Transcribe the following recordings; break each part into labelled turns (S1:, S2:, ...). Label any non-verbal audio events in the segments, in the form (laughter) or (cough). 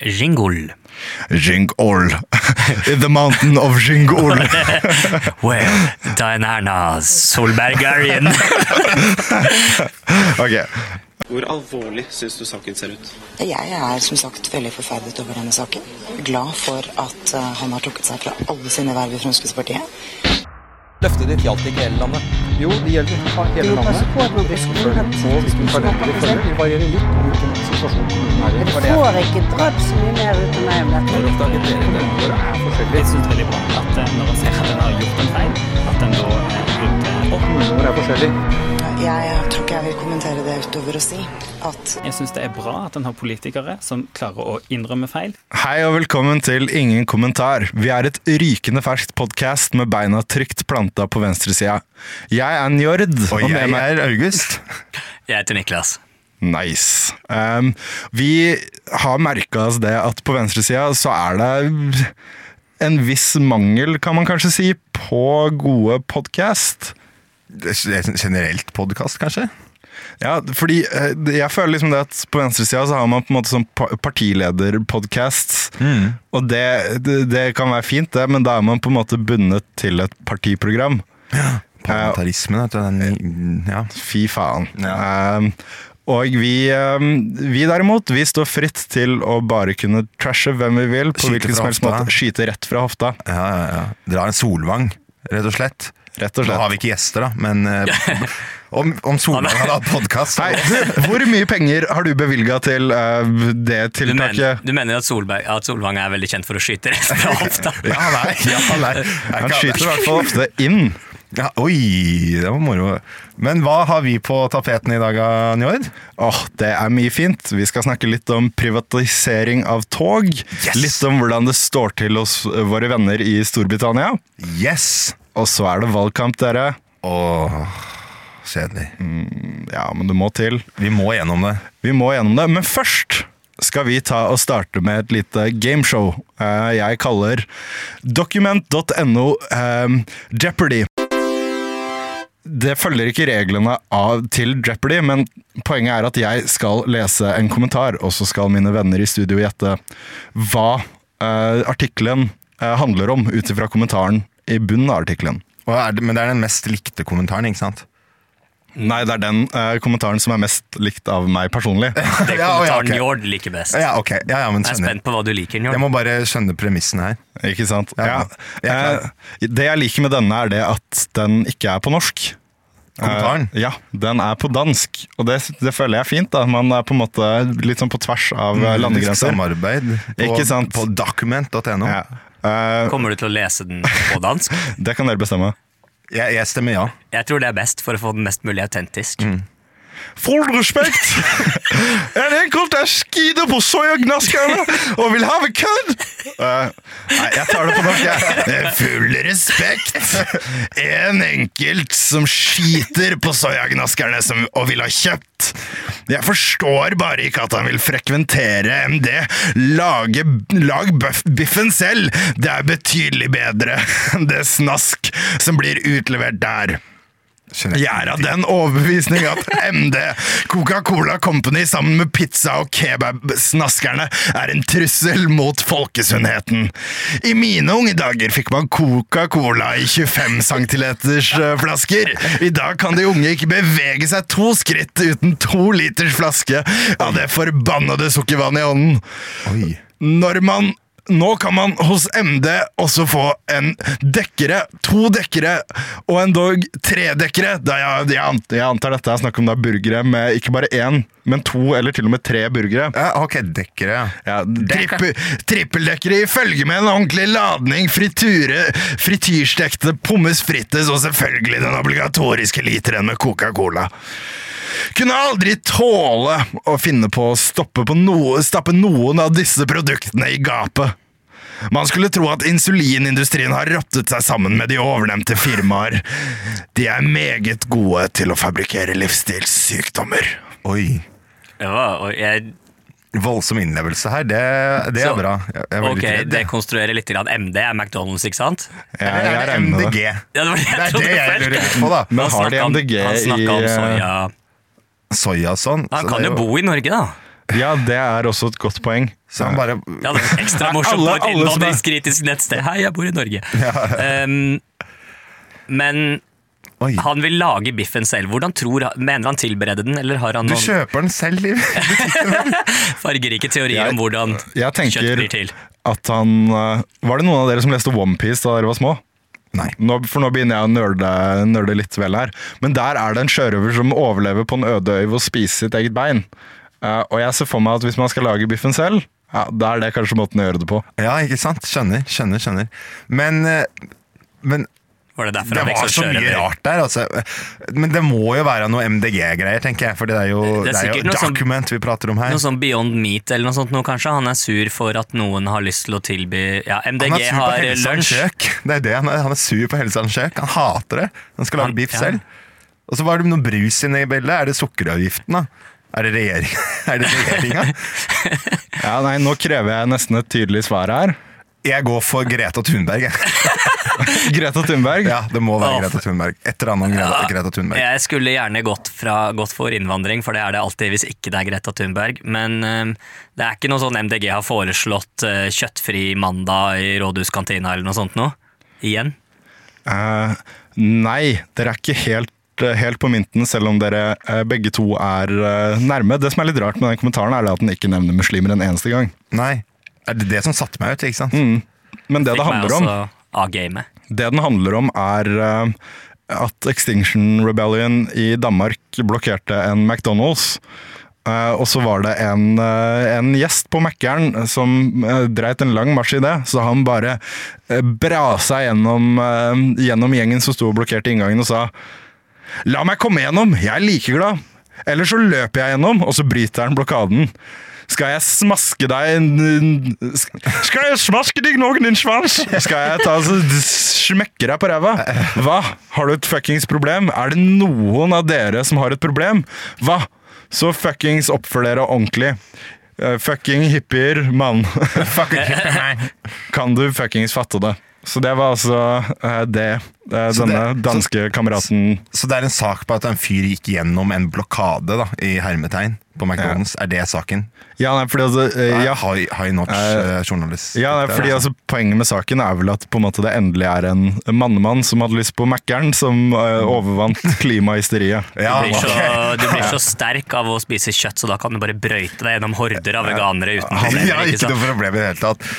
S1: Jingol. In (laughs) the mountain of Jingol. (laughs)
S2: Well, Diana Solbergarien. Solberg (laughs) er.
S1: Ok.
S3: Hvor alvorlig syns du saken ser ut?
S4: Jeg er som sagt veldig forferdet over denne saken. Glad for at eh, han har trukket seg fra alle sine verv i Fremskrittspartiet.
S5: Løftet ditt gjaldt ikke hele landet.
S6: Jo, det gjelder hele landet. Rekkefølgen på hvilken kalender du følger, vil variere litt om hvilken situasjon kommunen er i. Det var det jeg
S7: får ikke dratt så mye mer ut av meg om dette.
S5: Når oppdaget dere det?
S6: Er forskjellig?
S8: Jeg syns veldig bra at eh, når en ser at en har gjort en feil, at en da er rydder opp.
S6: Kommunene våre er forskjellige.
S4: Jeg tror ikke jeg vil kommentere det utover å si at
S8: Jeg syns det er bra at en har politikere som klarer å innrømme feil.
S1: Hei og velkommen til Ingen kommentar. Vi er et rykende ferskt podkast med beina trygt planta på venstresida. Jeg er Njord.
S9: Og jeg er August.
S2: Jeg heter Niklas.
S1: Nice. Um, vi har merka oss det at på venstresida så er det en viss mangel, kan man kanskje si, på gode podkast.
S9: Er Generelt podkast, kanskje?
S1: Ja, fordi eh, jeg føler liksom det at på venstresida så har man på en måte sånn partilederpodcast. Mm. Og det, det, det kan være fint, det, men da er man på en måte bundet til et partiprogram.
S9: Ja, Parlamentarismen, vet du. Den, ja.
S1: Fy faen.
S9: Ja.
S1: Um, og vi, um, vi derimot, vi står fritt til å bare kunne trashe hvem vi vil, på
S9: Skyte
S1: hvilken som helst måte. Skyte rett fra hofta,
S9: Ja, ja, ja. Dra en Solvang, rett og slett.
S1: Rett og slett.
S9: Nå har vi ikke gjester, da, men eh, (laughs) om, om Solvang hadde hatt podkast (laughs)
S1: hvor mye penger har du bevilga til uh, det
S2: Du mener, du mener at, Solberg, at Solvang er veldig kjent for å skyte rett fra (laughs) hofta?
S9: Ja, nei. Ja, nei.
S1: Han skyter i hvert fall ofte inn.
S9: Ja, oi, det var moro. Men hva har vi på tapeten i dag, Njord?
S1: Åh, det er mye fint. Vi skal snakke litt om privatisering av tog. Litt om hvordan det står til hos våre venner i Storbritannia.
S9: Yes!
S1: Og så er det valgkamp, dere.
S9: Åh, kjedelig.
S1: Ja, men det må til.
S9: Vi må gjennom det.
S1: Vi må gjennom det. Men først skal vi ta og starte med et lite gameshow eh, jeg kaller document.no eh, Jeopardy. Det følger ikke reglene av til Jeopardy, men poenget er at jeg skal lese en kommentar, og så skal mine venner i studio gjette hva eh, artikkelen handler om, ut ifra kommentaren i bunnen av artikkelen.
S9: Men det er den mest likte kommentaren, ikke sant?
S1: Nei, det er den eh, kommentaren som er mest likt av meg personlig.
S2: Det (laughs) er
S9: Ja, ja,
S2: kommentaren
S9: ok.
S2: Njord liker best.
S9: Ja, okay. Ja, ja, men
S2: Jeg er spent på hva du liker,
S9: Jeg må bare skjønne premissen her.
S1: Ikke sant?
S9: Ja,
S1: Ja.
S9: jeg.
S1: Eh, det jeg liker med denne, er det at den ikke er på norsk.
S9: Kommentaren?
S1: Eh, ja, den er på dansk, og det, det føler jeg er fint. da. Man er på en måte litt sånn på tvers av eh, landegrenser.
S9: Samarbeid på, på document.no.
S1: Ja. Eh,
S2: Kommer du til å lese den på dansk? (laughs)
S1: det kan dere bestemme.
S9: Jeg, jeg stemmer ja.
S2: Jeg tror det er best for å få den mest mulig autentisk.
S1: Full respekt! En enkelt er skide på soyagnaskerne og vil ha kødd! Uh, nei, jeg tar det på norsk, jeg. Full respekt! En enkelt som skiter på soyagnaskerne og vil ha kjøpt. Jeg forstår bare ikke at han vil frekventere MD. Lage, lag biffen selv. Det er betydelig bedre enn det snask som blir utlevert der. Jeg er av den overbevisning at MD, Coca-Cola Company sammen med pizza- og kebabsnaskerne er en trussel mot folkesunnheten. I mine unge dager fikk man Coca-Cola i 25 centiliters eh, flasker. I dag kan de unge ikke bevege seg to skritt uten to liters flaske av det forbannede sukkervannet i ånden. Når man nå kan man hos MD også få en dekkere, to dekkere og endog tre dekkere. Da jeg, jeg, jeg antar dette er snakk om da burgere med ikke bare én, men to eller til og med tre burgere.
S9: Ja, ok, dekkere. ja.
S1: Ja, trippel, trippeldekkere i følge med en ordentlig ladning, friture, frityrstekte pommes frites og selvfølgelig den obligatoriske literen med Coca-Cola. Kunne aldri tåle å finne på å stoppe på noe, stappe noen av disse produktene i gapet. Man skulle tro at insulinindustrien har rottet seg sammen med de ovennevnte firmaer. De er meget gode til å fabrikkere livsstilssykdommer.
S9: Oi.
S2: Ja, og jeg,
S9: Voldsom innlevelse her. Det, det er
S2: Så-
S9: bra.
S2: Ok,
S9: litt
S2: konstruerer litt. Grann. MD er McDonald's, ikke sant?
S1: Ja,
S9: det
S1: jeg
S9: er det MDG?
S1: det.
S2: Ja, det var det
S9: Det er det jeg lurer på, da.
S1: Men
S2: Han
S1: har de MDG
S2: Han
S1: i
S2: om soya.
S9: Soya og sånn.
S2: Han
S9: så
S2: kan
S9: det
S2: jo bo i Norge, da.
S1: Ja, det er også et godt poeng.
S9: Så han bare
S2: Ja, det er ekstra morsomt på et innvandringskritisk nettsted. Hei, jeg bor i Norge. Um, men
S9: Oi.
S2: han vil lage biffen selv. Hvordan tror han, Mener han tilbereder den, eller har han
S9: Du kjøper den selv, Liv. (laughs)
S2: fargerike teorier
S1: Jeg-
S2: om hvordan
S1: Jeg
S2: kjøtt blir til?
S1: at han eh, Var det noen av dere som leste Onepiece da dere var små?
S9: Nei.
S1: Nå, for nå begynner jeg å nerde, nerde litt vel her. Men der er det en sjørøver som overlever på en øde øy ved å spise sitt eget bein. Eh, og jeg ser for meg at hvis man skal lage biffen selv, ja, da er det kanskje måten å gjøre det på.
S9: Ja, ikke sant? Skjønner, skjønner, skjønner. Men, eh, men
S2: Var det derfor
S9: det
S2: han
S9: var
S2: så
S9: mye rart der. Altså. Men det må jo være noe MDG-greier, tenker jeg. For det er jo,
S2: Det er
S9: det er jo
S2: document sånn-
S9: vi prater om her.
S2: Noe sånn Beyond Meat eller noe sånt noe, kanskje? Han er sur for at noen har lyst til å tilby Ja,
S9: Han
S2: MDG
S9: er sur på
S2: har
S9: Helsans
S2: lunsj.
S9: kjøk. Det er det han er. Han er sur på Helsans kjøk. Han hater det. Han skal lage biff
S2: ja.
S9: selv. Og så var det noe brus inne i bildet. Er det sukkeravgiften, da? Er det regjering? (laughs) Er det regjeringa? (laughs)
S1: Ja, nei, Nå krever jeg nesten et tydelig svar her.
S9: Jeg går for Greta Thunberg. jeg. (laughs)
S1: Greta Thunberg.
S9: Ja, det må være Greta Thunberg. Et eller annet om Greta, Greta Thunberg.
S2: Jeg skulle gjerne gått, fra, gått for innvandring, for det er det alltid hvis ikke det er Greta Thunberg. Men eh, det er ikke noe sånn MDG har foreslått eh, kjøttfri mandag i rådhuskantina eller noe sånt noe. Igjen.
S1: Uh, nei, dere er ikke helt, helt på mynten, selv om dere eh, begge to er eh, nærme. Det som er litt rart med den kommentaren, er at den ikke nevner muslimer en eneste gang.
S9: Nei. Er det det som satte meg ut, ikke sant?
S1: Mm. Men det det
S2: Fikk meg
S1: handler om, det den handler om er eh, at Extinction Rebellion i Danmark blokkerte en McDonald's. Eh, og så var det en, eh, en gjest på Mækkern som dreit en lang marsj i det, så han bare brasa gjennom, eh, gjennom gjengen som sto og blokkerte inngangen og sa La meg komme gjennom, jeg er like glad. Eller så løper jeg gjennom, og så bryter han blokaden. Skal jeg smaske deg Skal jeg smaske deg noen din svans? Skal jeg ta så smekke deg på ræva? Hva? Har du et fuckings problem? Er det noen av dere som har et problem? Hva? Så fuckings oppfør dere ordentlig. Eh, fucking hippier, mann. kan du fuckings fatte det? Så det var altså uh, det uh,
S9: Så det-
S1: denne danske kameraten
S9: Så det er en sak på at en fyr gikk gjennom en blokade da, i hermetegn på McDonald's. Er det saken?
S1: Ja, nei, fordi altså
S9: uh,
S1: ja,
S9: High, high notch journalist.
S1: ja, nei, fordi altså Poenget med saken er vel at på en måte det endelig er en mannemann som hadde lyst på Mækkern, som eh, overvant (laughs) klimahysteriet.
S9: Ja,
S2: Du blir, så, du blir så sterk av å spise kjøtt, så da kan du bare brøyte deg gjennom horder av veganere uten
S9: Han,
S2: problemer.
S9: ja,
S2: ikke
S9: ikke noe problem i det hele tatt.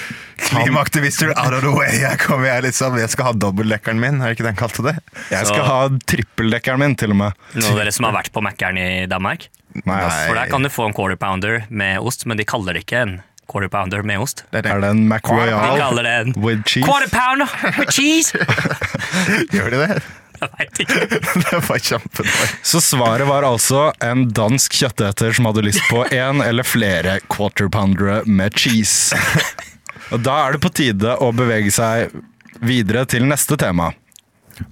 S9: Klimaaktivister out of the way. Jeg kommer jeg liksom, jeg skal ha dobbeltdekkeren min, er det ikke den kalte det?
S1: Jeg
S2: Så-
S1: skal ha trippeldekkeren min, til og med.
S2: Noen av dere som har vært på Mækkern i Danmark?
S1: Nei.
S2: For der kan du få en quarter pounder med ost, men de kaller det ikke en quarter pounder med ost.
S9: Det er det.
S1: Er det en McRoyal
S2: De kaller det en
S1: with cheese?
S2: quarter pounder with cheese! (laughs)
S9: Gjør de det?
S2: Jeg vet ikke. (laughs)
S9: Det var kjempedårlig.
S1: Så svaret var altså en dansk kjøtteter som hadde lyst på en eller flere quarter poundere med cheese. (laughs) Og da er det på tide å bevege seg videre til neste tema.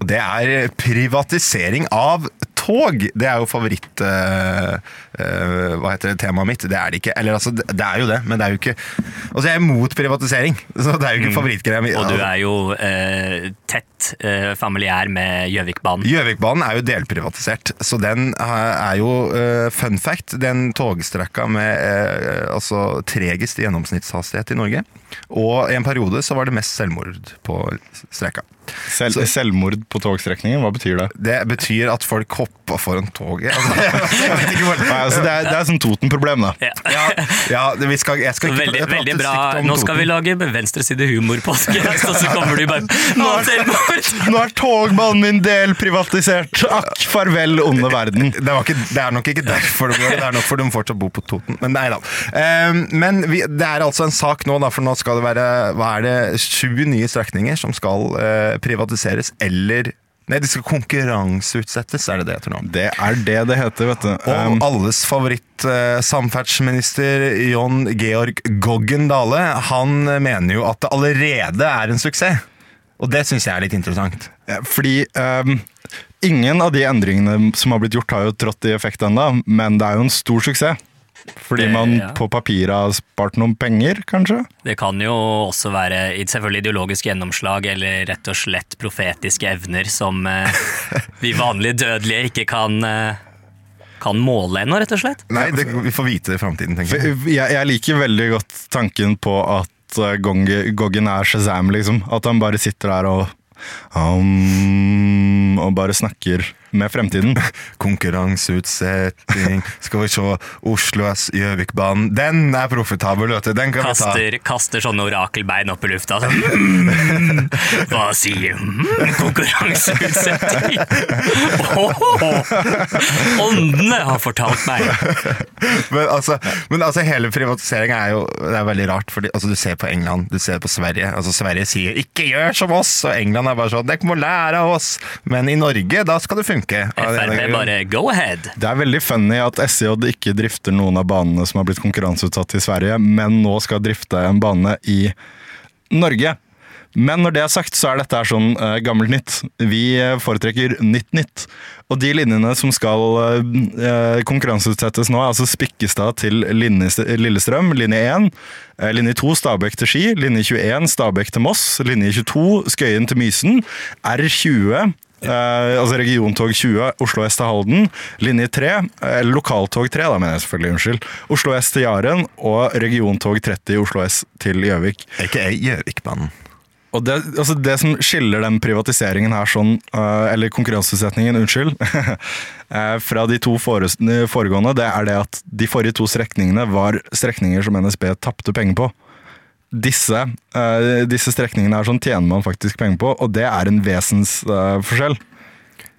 S9: Det er privatisering av tog. Det er jo favoritt... eh, hva heter det, temaet mitt. Det er det ikke. Eller altså, det, er jo det, men det er jo ikke Altså, jeg er imot privatisering, så det er jo ikke favorittgreia mi.
S2: Mm. Og du er jo eh, tett eh, familiær med Gjøvikbanen.
S9: Gjøvikbanen er jo delprivatisert, så den eh, er jo eh, fun fact. Den togstrekka med eh, altså tregest gjennomsnittshastighet i Norge. Og i en periode så var det mest selvmord på strekka.
S1: Sel
S9: Så-
S1: selvmord på togstrekningen, hva betyr det?
S9: Det betyr at folk hoppa foran toget. Altså, (laughs) jeg vet ikke hvor
S1: altså det, er, det er sånn Toten-problem, da.
S2: Ja. (laughs)
S9: ja, vi skal, jeg skal ikke
S2: Veldig, veldig bra. Nå skal vi lage venstreside-humor-podcast, (laughs) og så kommer du bare Nå er,
S1: Nå er togbanen min delprivatisert! Akk, farvel, onde verden.
S9: Det, var ikke, det er nok ikke derfor det går, det er nok fordi de fortsatt bor på Toten. Men nei da. Ehm, men vi, det er altså en sak nå, da, for nå skal det være hva er det, sju nye strekninger som skal eh, privatiseres eller Nei, de skal konkurranseutsettes, er det det heter nå.
S1: Det er det det heter, vet du.
S9: Og
S1: Um,
S9: alles favoritt eh, samferdselsminister John Georg Goggen Dale, han mener jo at det allerede er en suksess. Og det syns jeg er litt interessant.
S1: Fordi um, ingen av de endringene som har blitt gjort, har jo trådt i effekt ennå, men det er jo en stor suksess. Fordi
S2: Det-
S1: man
S2: ja.
S1: på papiret har spart noen penger, kanskje?
S2: Det kan jo også være selvfølgelig ideologisk gjennomslag eller rett og slett profetiske evner som eh, vi vanlige dødelige ikke kan eh, kan måle ennå, rett og slett.
S9: Nei, det, vi får vite det i framtiden, tenker jeg.
S1: Jeg, jeg liker veldig godt tanken på at eh, Gong- Goggen er Shazam, liksom. At han bare sitter der og um, Og bare snakker med fremtiden.
S9: Konkurranseutsetting Skal vi se Oslo S Gjøvikbanen. Den er profitabel, vet du. Den kan vi ta.
S2: Kaster, kaster sånne orakelbein opp i lufta. Så, Mm, (laughs) hva sier mm, konkurranseutsetting? oh. åndene har fortalt meg.
S9: Men altså, men altså hele privatisering er jo det er veldig rart. Fordi, altså, du ser på England, du ser på Sverige. Altså, Sverige sier 'ikke gjør som oss', og England er bare sånn 'dere må lære av oss'. Men i Norge, da skal det funke. Den
S2: Frp bare go ahead.
S1: Det er veldig funny at SJ ikke drifter noen av banene som har blitt konkurranseutsatt i Sverige, men nå skal drifte en bane i Norge. Men når det er sagt, så er dette sånn uh, gammelt nytt. Vi eh, foretrekker nytt nytt. Og de linjene som skal uh, konkurranseutsettes nå, er altså Spikkestad til Lillestrøm, linje 1. eh, linje 2 Stabekk til Ski, linje 21 Stabekk til Moss, linje 22 Skøyen til Mysen, R20 Eh, altså regiontog 20, Oslo S til Halden. Linje 3, eller lokaltog 3, da mener jeg selvfølgelig, unnskyld. Oslo S til Jaren og regiontog 30 Oslo S til Gjøvik.
S9: Ikke Gjøvikbanen.
S1: Og det, altså det som skiller den privatiseringen her sånn, eh, eller konkurranseutsetningen, unnskyld, (laughs) eh, fra de to foregående, det er det at de forrige to strekningene var strekninger som NSB tapte penger på. Disse, eh, disse strekningene her sånn tjener man faktisk penger på, og det er en vesensforskjell.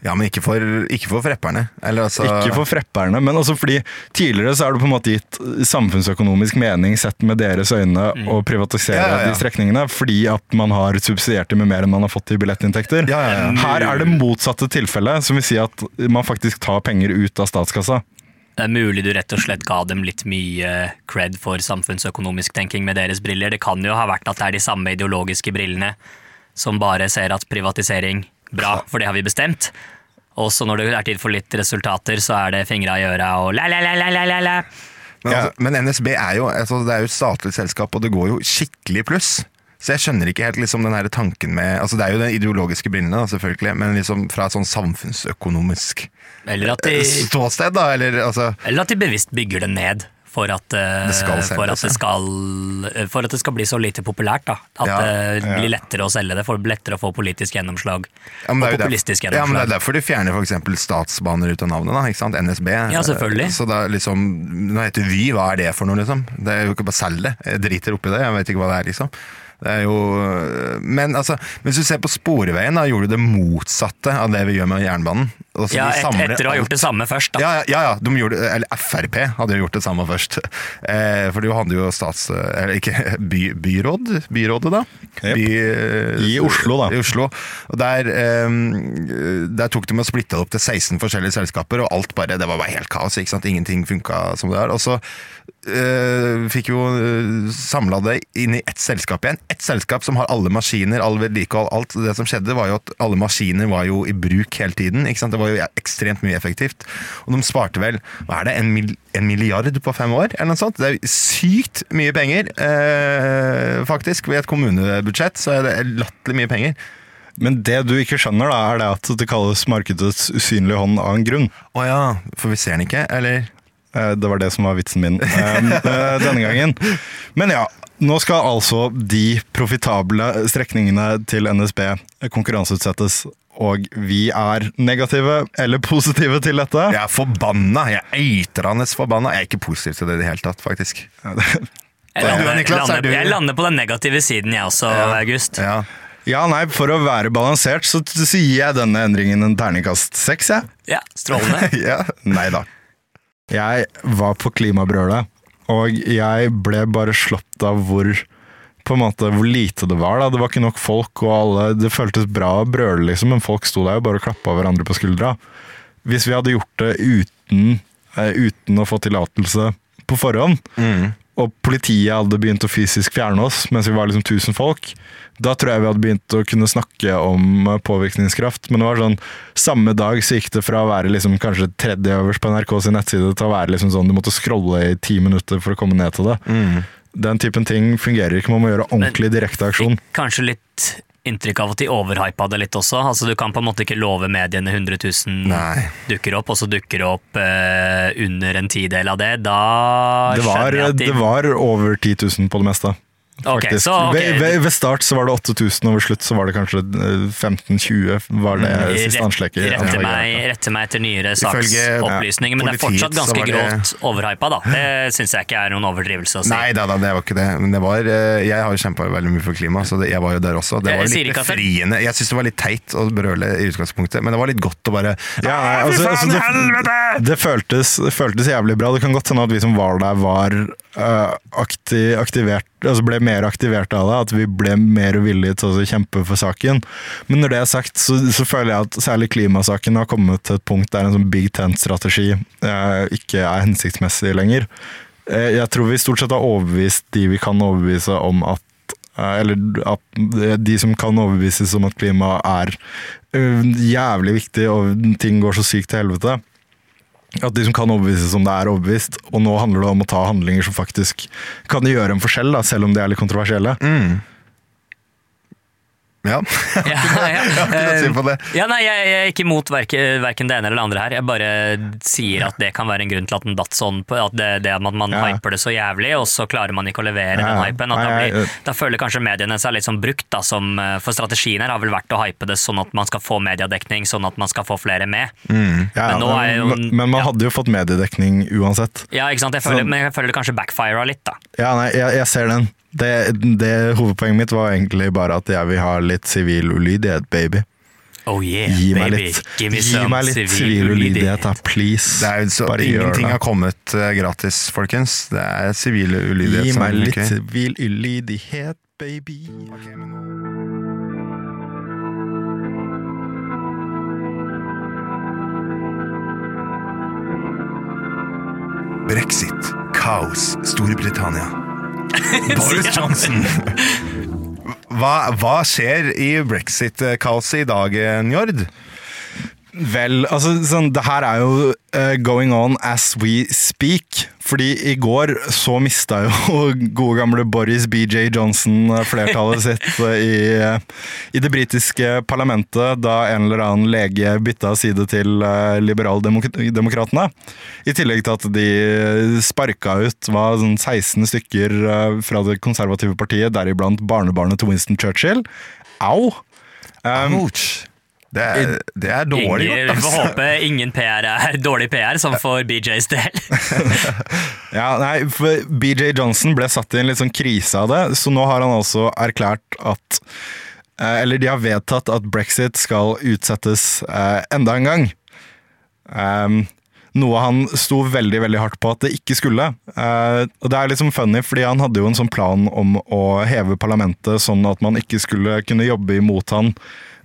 S9: Ja, men ikke for, ikke for frepperne. Eller altså
S1: Ikke for frepperne, men også fordi tidligere så er det på en måte gitt samfunnsøkonomisk mening sett med deres øyne å privatisere
S9: Ja, ja, ja.
S1: de strekningene, fordi at man har subsidiert dem med mer enn man har fått i billettinntekter.
S9: Ja, ja, ja.
S1: Her er det motsatte tilfellet, som vil si at man faktisk tar penger ut av statskassa.
S2: Det er mulig du rett og slett ga dem litt mye cred for samfunnsøkonomisk tenking med deres briller. Det kan jo ha vært at det er de samme ideologiske brillene som bare ser at privatisering bra, for det har vi bestemt. Og så når det er tid for litt resultater, så er det fingra i øra og la, la, la, la, la, la, la.
S9: Men, altså, men NSB er jo, altså, det er jo et statlig selskap, og det går jo skikkelig pluss. Så jeg skjønner ikke helt liksom, den her tanken med altså, Det er jo den ideologiske brillene, selvfølgelig, men liksom fra et sånn samfunnsøkonomisk
S2: de,
S9: ståsted, da. Eller altså
S2: eller at de bevisst bygger det ned. For at, eh,
S9: Det skal selges,
S2: for, at det skal, for at det skal bli så lite populært. Da. At
S9: Ja,
S2: det blir lettere å selge det, for lettere å få politisk gjennomslag.
S9: Ja,
S2: og populistisk
S9: derfor, ja, men det er derfor de fjerner eksempel statsbaner ut av navnet. da, ikke sant? NSB.
S2: Ja, selvfølgelig.
S9: Så da liksom, Nå heter Vy, hva er det for noe, liksom? Det er jo ikke bare selg det. Jeg driter oppi det, jeg vet ikke hva det er, liksom. Det er jo, men altså, hvis du ser på Sporveien, da gjorde du det motsatte av det vi gjør med jernbanen. Altså,
S2: Ja, et, etter å ha gjort det samme først. Da.
S9: Ja, ja, ja, de gjorde, eller Frp hadde jo gjort det samme først. (laughs) Eh, for du hadde jo stats... Eller ikke (laughs) by, byråd? Byrådet, da? By,
S1: I Oslo, da.
S9: I Oslo. Og der, eh, der tok de og splitta opp til 16 forskjellige selskaper, og alt bare, det var bare helt kaos. ikke sant? Ingenting funka som det er. Og så eh, fikk jo uh, samla det inn i ett selskap igjen. Ett selskap som har alle maskiner, all vedlikehold, alt. Det som skjedde, var jo at alle maskiner var jo i bruk hele tiden. Det var jo ekstremt mye effektivt. Og de sparte vel hva er det, en, mil, en milliard på fem år, eller noe sånt. Det er sykt mye penger, uh, faktisk. Ved et kommunebudsjett så er det latterlig mye penger.
S1: Men det du ikke skjønner, da, er det at det kalles markedets usynlige hånd av en grunn.
S9: Å ja, for vi ser den ikke, eller?
S1: Eh, Det var det som var vitsen min eh, eh, denne gangen. Men ja, nå skal altså de profitable strekningene til NSB konkurranseutsettes. Og vi er negative eller positive til dette.
S9: Jeg er forbanna! Jeg er eitrende forbanna. Jeg er ikke positiv til det i det hele tatt, faktisk.
S2: Jeg
S9: Ja,
S2: lander,
S9: Niklas, er
S2: lander,
S9: du-
S2: jeg lander på den negative siden, jeg også, August.
S9: Ja.
S1: Ja, nei, For å være balansert så, sier jeg denne endringen en terningkast seks, jeg.
S2: Ja, Strålende. (laughs)
S9: ja.
S1: Nei da. Jeg var på klimabrølet, og jeg ble bare slått av hvor på en måte hvor lite det var. da. Det var ikke nok folk, og alle, det føltes bra å brøle, liksom, men folk sto der og bare klappa hverandre på skuldra. Hvis vi hadde gjort det uten, eh, uten å få tillatelse på forhånd, og politiet hadde begynt å fysisk fjerne oss mens vi var liksom 1000 folk, da tror jeg vi hadde begynt å kunne snakke om påvirkningskraft. Men det var sånn, samme dag så gikk det fra å være liksom kanskje tredje øverst på NRK sin nettside til å være liksom sånn du måtte scrolle i ti minutter for å komme ned til det. Den typen ting fungerer ikke. Man må gjøre ordentlig direkte aksjon.
S2: Kanskje litt inntrykk av at de overhypa det litt også. Altså Du kan på en måte ikke love mediene 100 000
S9: Nei.
S2: dukker opp, og så dukker det opp eh, under en tidel av det. Da
S1: Det var,
S2: skjønner jeg at de
S1: det var over 10 000 på det meste.
S2: Ok,
S1: Faktisk.
S2: så, okay.
S1: Ved, ved, ved start så var det 8000, og ved slutt så var det kanskje eh, 15-20. Var det siste anslekket.
S2: Rette meg, rette meg etter nyere saksopplysninger, men det er fortsatt ganske
S9: det-
S2: grovt overhypa. da. Det syns jeg ikke er noen overdrivelse å si.
S9: Nei da, da, det var ikke det. Men det var, eh, jeg har jo kjempa veldig mye for klima, så det, jeg var jo der også. Det
S2: Jeg
S9: var litt befriende. Jeg syns det var litt teit å brøle i utgangspunktet, men det var litt godt å bare
S1: Ja, altså, altså, det, det, føltes, det føltes jævlig bra. Det kan godt hende at vi som var der, var uh, aktiv, aktivert altså ble mer aktivert av det. At vi ble mer villige til å kjempe for saken. Men når det er sagt, så, så føler jeg at særlig klimasaken har kommet til et punkt der en sånn big tent-strategi eh, ikke er hensiktsmessig lenger. Eh, Jeg tror vi stort sett har overbevist de vi kan overbevise om at eh, eller at de som kan overbevises om at klima er jævlig viktig og ting går så sykt til helvete. At de som kan overbevises om det er overbevist. Og nå handler det om å ta handlinger som faktisk kan gjøre en forskjell, da, selv om de er litt kontroversielle.
S9: Ja.
S2: Ja. (laughs)
S9: Jeg har ikke noe å si på det.
S2: Ja, nei, jeg, jeg er ikke imot verken, verken det ene eller det andre her. Jeg bare sier at det kan være en grunn til at den datt sånn at det, det at man
S1: Ja.
S2: hyper det så jævlig, og så klarer man ikke å levere
S1: Ja,
S2: den hypen. Da, blir, da føler kanskje mediene seg litt sånn brukt, da, som, eh, for strategien her har vel vært å hype det sånn at man skal få mediedekning, sånn at man skal få flere med.
S1: Ja,
S2: Men jo-
S1: men, men man hadde jo fått mediedekning uansett.
S2: Ja, ikke sant? Jeg føler,
S1: så,
S2: men jeg føler det kanskje backfira litt, da.
S1: Ja, nei, jeg, jeg ser den. Det, det Hovedpoenget mitt var egentlig bare at jeg vil ha litt sivil ulydighet, baby.
S2: Oh yeah,
S1: Gi meg
S2: baby.
S1: litt,
S2: Give me
S1: gi meg litt sivil
S2: ulydighet.
S1: da, please.
S9: Det er så,
S1: Bare gjør
S9: ingenting har kommet uh, gratis, folkens. Det er sivil ulydighet.
S1: Gi
S9: som
S1: meg litt
S9: funker.
S1: sivil ulydighet, baby.
S9: Brexit, kaos, Storbritannia. Boris Johnson. Hva, hva skjer i brexit-kaoset i dag, Njord?
S1: Vel, altså sånn, det her er jo uh, going on as we speak. Fordi i går så mista jo (laughs) gode gamle Boris BJ Johnson eh, flertallet sitt eh, i, eh, i det britiske parlamentet da en eller annen lege bytta side til uh, liberaldemokratene. I tillegg til at de sparka ut var sånn 16 stykker eh, fra det konservative partiet, deriblant barnebarnet til Winston Churchill. Au! Um.
S9: Det er, det er dårlig
S2: Ingen,
S9: gjort,
S2: vi får
S9: altså.
S2: håpe ingen PR er (laughs) dårlig PR, som for BJs del. (laughs)
S1: Ja, nei, for BJ Johnson ble satt i en litt sånn krise av det, så nå har han altså erklært at eh, Eller de har vedtatt at brexit skal utsettes eh, enda en gang. Um, noe han sto veldig veldig hardt på at det ikke skulle. Eh, og Det er sånn funny, fordi han hadde jo en sånn plan om å heve parlamentet sånn at man ikke skulle kunne jobbe imot han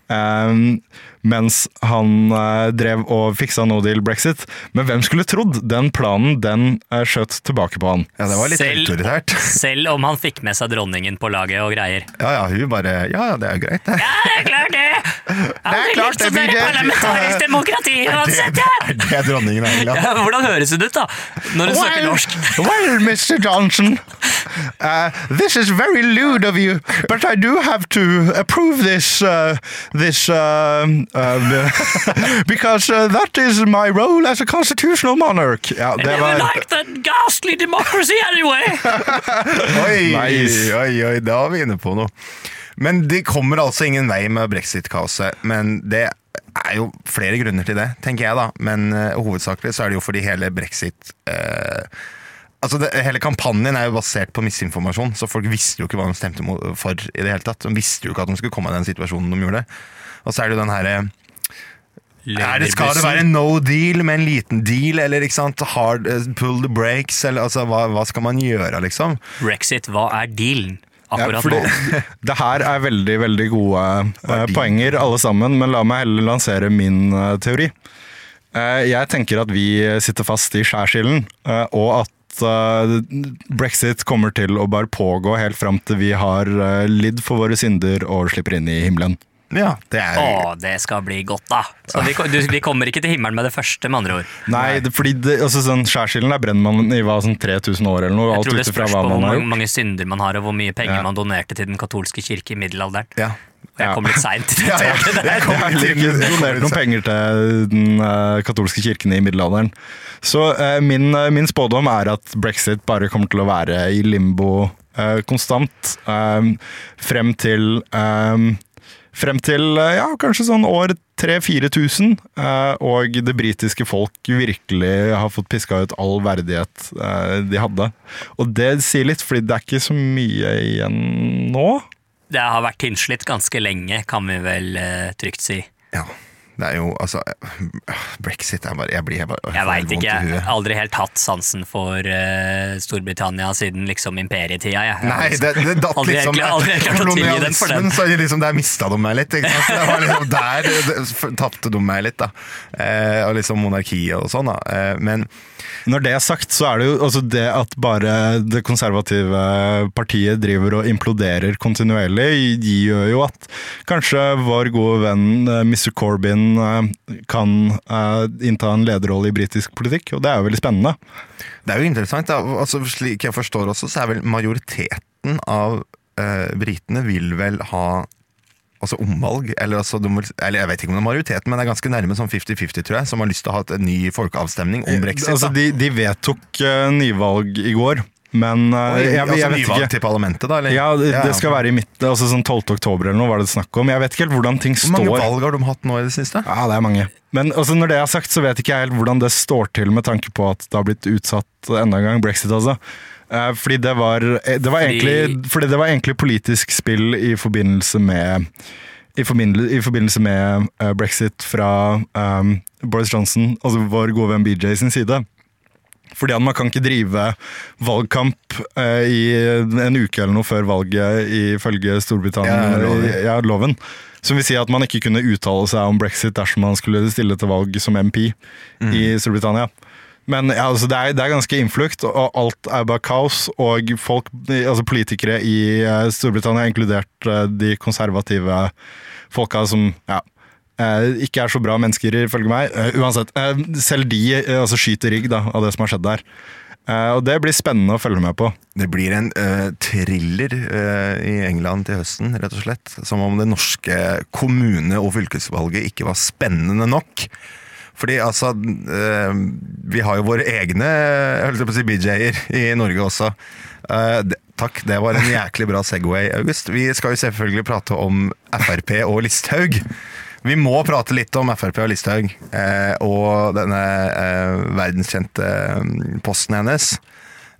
S1: eh, mens han eh, drev og fiksa no deal brexit. Men hvem skulle trodd? Den planen den uh, skjøt tilbake på han.
S9: Ja, det var litt
S2: Selv-
S9: autoritært. (laughs)
S2: Selv om han fikk med seg dronningen på laget og greier.
S9: Ja, ja, hun bare Ja, ja, det er jo greit, det.
S2: Ja, det er klart det! (laughs)
S9: Det er klart det, BJ.
S2: parlamentarisk demokrati (laughs) uansett, ja!
S9: Det er dronningen av England.
S2: Ja, Hvordan høres hun ut, da? Når hun snakker norsk?
S1: well, Mr. Johnson, uh, this is very lewd of you, but I do have to approve this, uh, this, um, uh, (laughs) because uh, that is my role as a constitutional monarch. Ja, det
S2: Never
S1: var...
S2: liked that ghastly democracy anyway! (laughs)
S9: Oi,
S1: Nice.
S9: oi, oi, da er vi inne på noe. Men det kommer altså ingen vei med brexit-kaoset. Men det er jo flere grunner til det, tenker jeg da. Men uh, hovedsakelig så er det jo fordi hele brexit eh, Altså det, Hele kampanjen er jo basert på misinformasjon, så folk visste jo ikke hva de stemte for. i det hele tatt. De visste jo ikke at de skulle komme i den situasjonen de gjorde. Og så er det jo den herre er det, skal det være no deal med en liten deal, eller ikke sant? Hard, eh, pull the brakes? Eller, altså, hva, hva skal man gjøre, liksom?
S2: Brexit, hva er dealen akkurat
S1: fordi
S2: nå? (laughs)
S1: Det her er veldig, veldig gode eh, poenger alle sammen, men la meg heller lansere min eh, teori. Eh, jeg tenker at vi sitter fast i skjærsilden, eh, og at eh, brexit kommer til å bare pågå helt fram til vi har eh, lidd for våre synder og slipper inn i himmelen.
S9: Ja, det er
S2: Å, det skal bli godt, da. Så vi, du, vi kommer ikke til himmelen med det første, med andre ord.
S1: Nei, det, fordi det, altså, sånn, skjærsilden der brenner man i hva, sånn 3000 år eller noe.
S2: Jeg
S1: Alt
S2: tror det spørs
S1: hva
S2: på hvor
S1: man har
S2: mange, mange synder man har, og hvor mye penger
S1: Ja.
S2: man donerte til den katolske kirke i middelalderen.
S9: Ja. (laughs)
S2: Jeg kom litt seint til
S9: Ja, ja.
S2: det.
S9: Jeg kom
S1: ikke donert noen penger til den eh, katolske kirken i middelalderen. Så eh, min, eh, min spådom er at brexit bare kommer til å være i limbo eh, konstant eh, frem til eh, Frem til eh, ja, kanskje sånn år 3000-4000, eh, og det britiske folk virkelig har fått piska ut all verdighet eh, de hadde. Og det sier litt, fordi det er ikke så mye igjen nå.
S2: Det har vært tynnslitt ganske lenge, kan vi vel trygt si.
S9: Ja. Det er jo altså øh, Brexit er bare Jeg blir jeg bare
S2: Jeg
S9: får
S2: veit ikke, jeg har aldri helt hatt sansen for uh, Storbritannia siden liksom imperietida. Jeg.
S9: Nei, det, det datt
S2: Aldri
S9: liksom
S2: aldri (laughs) den.
S9: kolonialismen, Så liksom, der mista de meg litt. Ikke sant? Det var liksom der tapte de meg litt, da. Uh, og liksom monarkiet og sånn, da. Uh, men
S1: Når det er sagt, så er det jo altså det at bare det konservative partiet driver og imploderer kontinuerlig, gjør jo at kanskje vår gode venn eh, Mr. Corbyn eh, kan eh, innta en lederrolle i britisk politikk, og det er jo veldig spennende.
S9: det er jo interessant. Altså, slik jeg forstår også, så er vel majoriteten av uh, britene vil vel ha Altså omvalg, eller, altså, de eller jeg vet ikke om det er majoriteten, men det er ganske nærme sånn 50-50, tror jeg, som har lyst til å ha en ny folkeavstemning om brexit.
S1: Altså, de, de vedtok uh, nyvalg i går, men uh,
S9: jeg,
S1: jeg, jeg,
S9: altså
S1: vet ikke.
S9: til parlamentet, da? Eller?
S1: Ja, det, det skal være i midt, altså sånn 12. oktober eller noe var det snakk om. Jeg vet ikke helt hvordan ting står.
S9: Hvor mange
S1: står.
S9: valg har de hatt nå i det siste?
S1: Ja, det er mange. Men altså, når det er sagt, så vet ikke jeg helt hvordan det står til med tanke på at det har blitt utsatt enda en gang, brexit altså. Eh, Fordi det var, eh, det var,
S2: Fordi-
S1: egentlig, fordi det var egentlig politisk spill i forbindelse med i forbindelse, i forbindelse med eh, brexit fra um, Boris Johnson, altså vår gode venn BJ sin side. Fordi man kan ikke drive valgkamp eh, i en uke eller noe før valget ifølge Storbritannia
S9: Ja,
S1: ja, loven. Som vil si at man ikke kunne uttale seg om brexit dersom man skulle stille til valg som MP i Storbritannia. Men ja, altså, det, er, det er ganske innflukt, og alt er bare kaos. Og folk, altså politikere i eh, Storbritannia, inkludert eh, de konservative folka som ja, eh, ikke er så bra mennesker, ifølge meg. Uansett, selv de altså, skyter rigg da, av det som har skjedd der. Uh, og det blir spennende å følge med på.
S9: Det blir en uh, thriller uh, i England til høsten, rett og slett. Som om det norske kommune- og fylkesvalget ikke var spennende nok. Fordi altså eh, Vi har jo våre egne si BJ-er i Norge også. Eh, det, takk, det var en jæklig bra Segway, August. Vi skal jo selvfølgelig prate om Frp og Listhaug. Vi må prate litt om Frp og Listhaug eh, og denne eh, verdenskjente eh, posten hennes.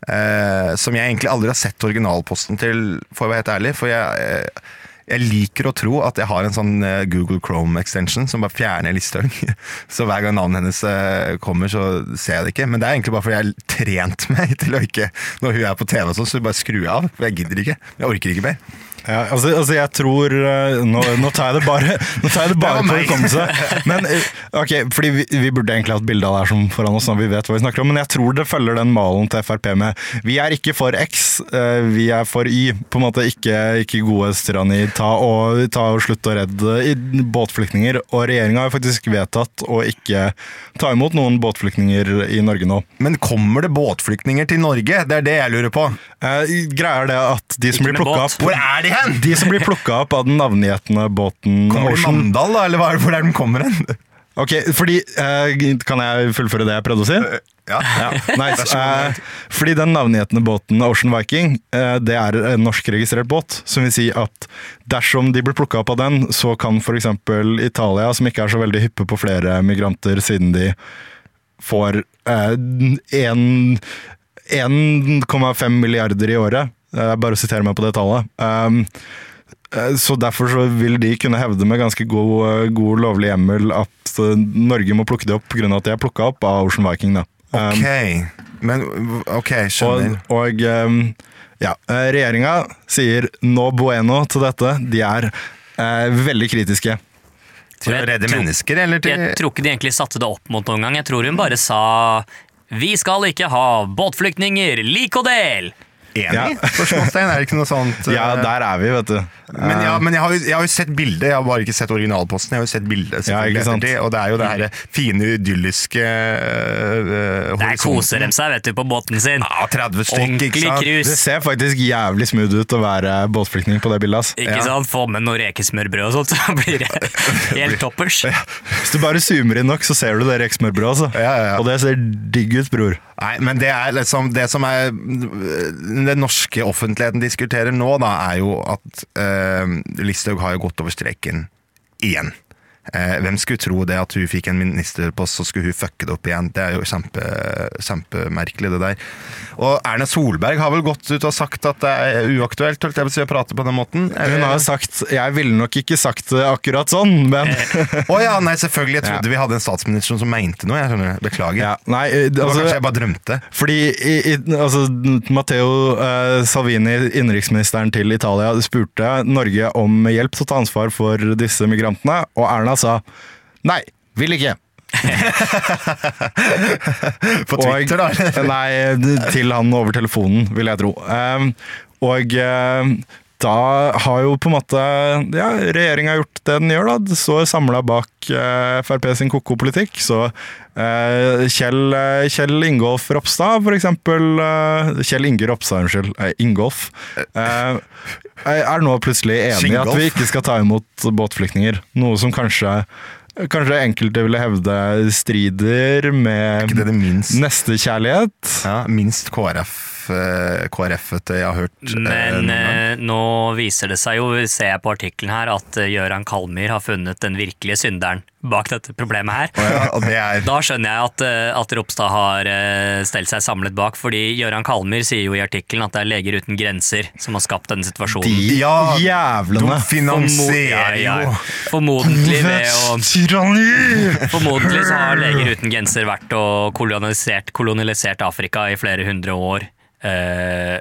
S9: Eh, som jeg egentlig aldri har sett originalposten til, for å være helt ærlig. For jeg, eh, jeg liker å tro at jeg har en sånn eh, Google Chrome-extension som bare fjerner Listhaug. (laughs) Så hver gang navnet hennes eh, kommer, så ser jeg det ikke. Men det er egentlig bare fordi jeg har trent (laughs) meg til å ikke Når hun er på TV, og sånn, så bare skru av. For jeg gidder ikke. Jeg orker ikke mer.
S1: Ja, altså, altså jeg tror eh, Nå, nå tar jeg det bare Nå tar jeg det bare på hukommelse. Men eh, ok, fordi vi, vi burde egentlig hatt bilde av det her som foran oss, når vi vet hva vi snakker om. Men jeg tror det følger den malen til Frp med Vi er ikke for X, eh, vi er for Y. På en måte ikke, ikke gode strani, Ta og, ta og slutt å redde båtflyktninger. Og regjeringa har faktisk vedtatt å ikke ta imot noen båtflyktninger i Norge nå.
S9: Men kommer det båtflyktninger til Norge? Det er det jeg lurer på.
S1: Eh, greia er det at de som
S2: Ikke
S1: blir plukka opp
S9: Hvor er de hen?
S1: De som blir plukka opp av den navngjetne båten
S9: Kommer de Mandal, da? Eller hva er det- hvor er de kommer hen?
S1: Ok, fordi eh, Kan jeg fullføre det jeg prøvde å si?
S9: Ja.
S1: Ja, nice. (laughs) Eh, fordi den navngjetne båten Ocean Viking, eh, det er en norskregistrert båt. Som vil si at dersom de blir plukka opp av den, så kan f.eks. Italia, som ikke er så veldig hyppe på flere migranter siden de får eh, 1,5 milliarder i året. Eh, bare å sitere meg på det tallet. Um, eh, så Derfor så vil de kunne hevde med ganske god, eh, god lovlig hjemmel at eh, Norge må plukke det opp pga. at de er plukka opp av Ocean Viking. Da. Um,
S9: Ok, men ok, skjønner.
S1: og og um, ja, regjeringa sier no bueno til dette. De er uh, veldig kritiske.
S9: Til å redde mennesker, eller til
S2: Jeg tror ikke de egentlig satte det opp mot noen gang. Jeg tror hun bare sa vi skal ikke ha båtflyktninger, lik og del!
S9: Enig? (laughs) Spørsmålstegn, er det ikke noe sånt?
S1: Ja,
S9: eh,
S1: der er vi, vet du.
S9: Men, ja, men jeg, har jo, jeg har jo sett bildet, jeg har bare ikke sett originalposten. Jeg har jo sett bildet,
S1: Ja, ikke sant?
S9: og det er jo det her fine, idylliske uh,
S2: Der koser de seg, vet du, på båten sin.
S9: Ja, 30 stykk?
S1: Det ser faktisk jævlig smooth ut å være båtflyktning på det bildet. ass.
S2: Ikke
S9: Ja.
S2: sant? Få med noe rekesmørbrød og sånt, så (laughs) blir det helt toppers.
S1: Hvis du bare zoomer inn nok, så ser du det rekesmørbrødet. Altså.
S9: Ja, ja, ja.
S1: Og det ser digg ut, bror.
S9: Nei, men det er liksom Det som er Den norske offentligheten diskuterer nå, da, er jo at øh, Listhaug har jo gått over streken igjen. Eh, hvem skulle tro det at hun fikk en ministerpost, så skulle hun fucke det opp igjen? Det er jo kjempe, kjempemerkelig, det der. Og Erna Solberg har vel gått ut og sagt at det er uaktuelt holdt jeg på å si, å prate på den måten?
S1: Hun har sagt Jeg ville nok ikke sagt det akkurat sånn, men
S9: Å ja, nei, selvfølgelig. Jeg trodde vi hadde en statsminister som mente noe. Jeg skjønner, Beklager.
S1: ja, Nei, eh,
S9: Det var
S1: altså,
S9: kanskje jeg bare drømte.
S1: Fordi i, i, altså, Matteo uh, Salvini, innenriksministeren til Italia, spurte Norge om hjelp til å ta ansvar for disse migrantene, og Erna sa nei, vil ikke. (laughs)
S9: På Twitter, da.
S1: Nei, til han over telefonen, vil jeg tro. Um, og eh, da har jo på en måte ja, regjeringa gjort det den gjør, da. Det står samla bak eh, Frp sin ko-ko-politikk. Så eh, Kjell, eh, Kjell Ingolf Ropstad, for eksempel eh, Kjell Inge Ropstad, unnskyld. Eh, Ingolf. eh, er nå plutselig enig i at vi ikke skal ta imot båtflyktninger. Noe som kanskje Kanskje enkelte ville hevde strider med
S9: det det minst-
S1: nestekjærlighet.
S9: Ja, minst KrF, KrF-ete jeg har hørt. eh,
S2: Men eh, nå viser det seg jo, ser jeg på artikkelen her, at eh, Gøran Kalmyr har funnet den virkelige synderen bak dette problemet her.
S9: Oh ja, og det er (laughs)
S2: Da skjønner jeg at, eh, at Ropstad har eh, stelt seg samlet bak, fordi Gøran Kalmyr sier jo i artikkelen at det er Leger uten grenser som har skapt denne situasjonen.
S1: De
S9: Ja,
S1: jævlene!
S9: De finansierer
S2: Ja, ja.
S9: jo
S2: Formodentlig ved å
S1: Tyranni! (laughs)
S2: Formodentlig så har Leger uten grenser vært og kolonisert, kolonisert Afrika i flere hundre år. Eh,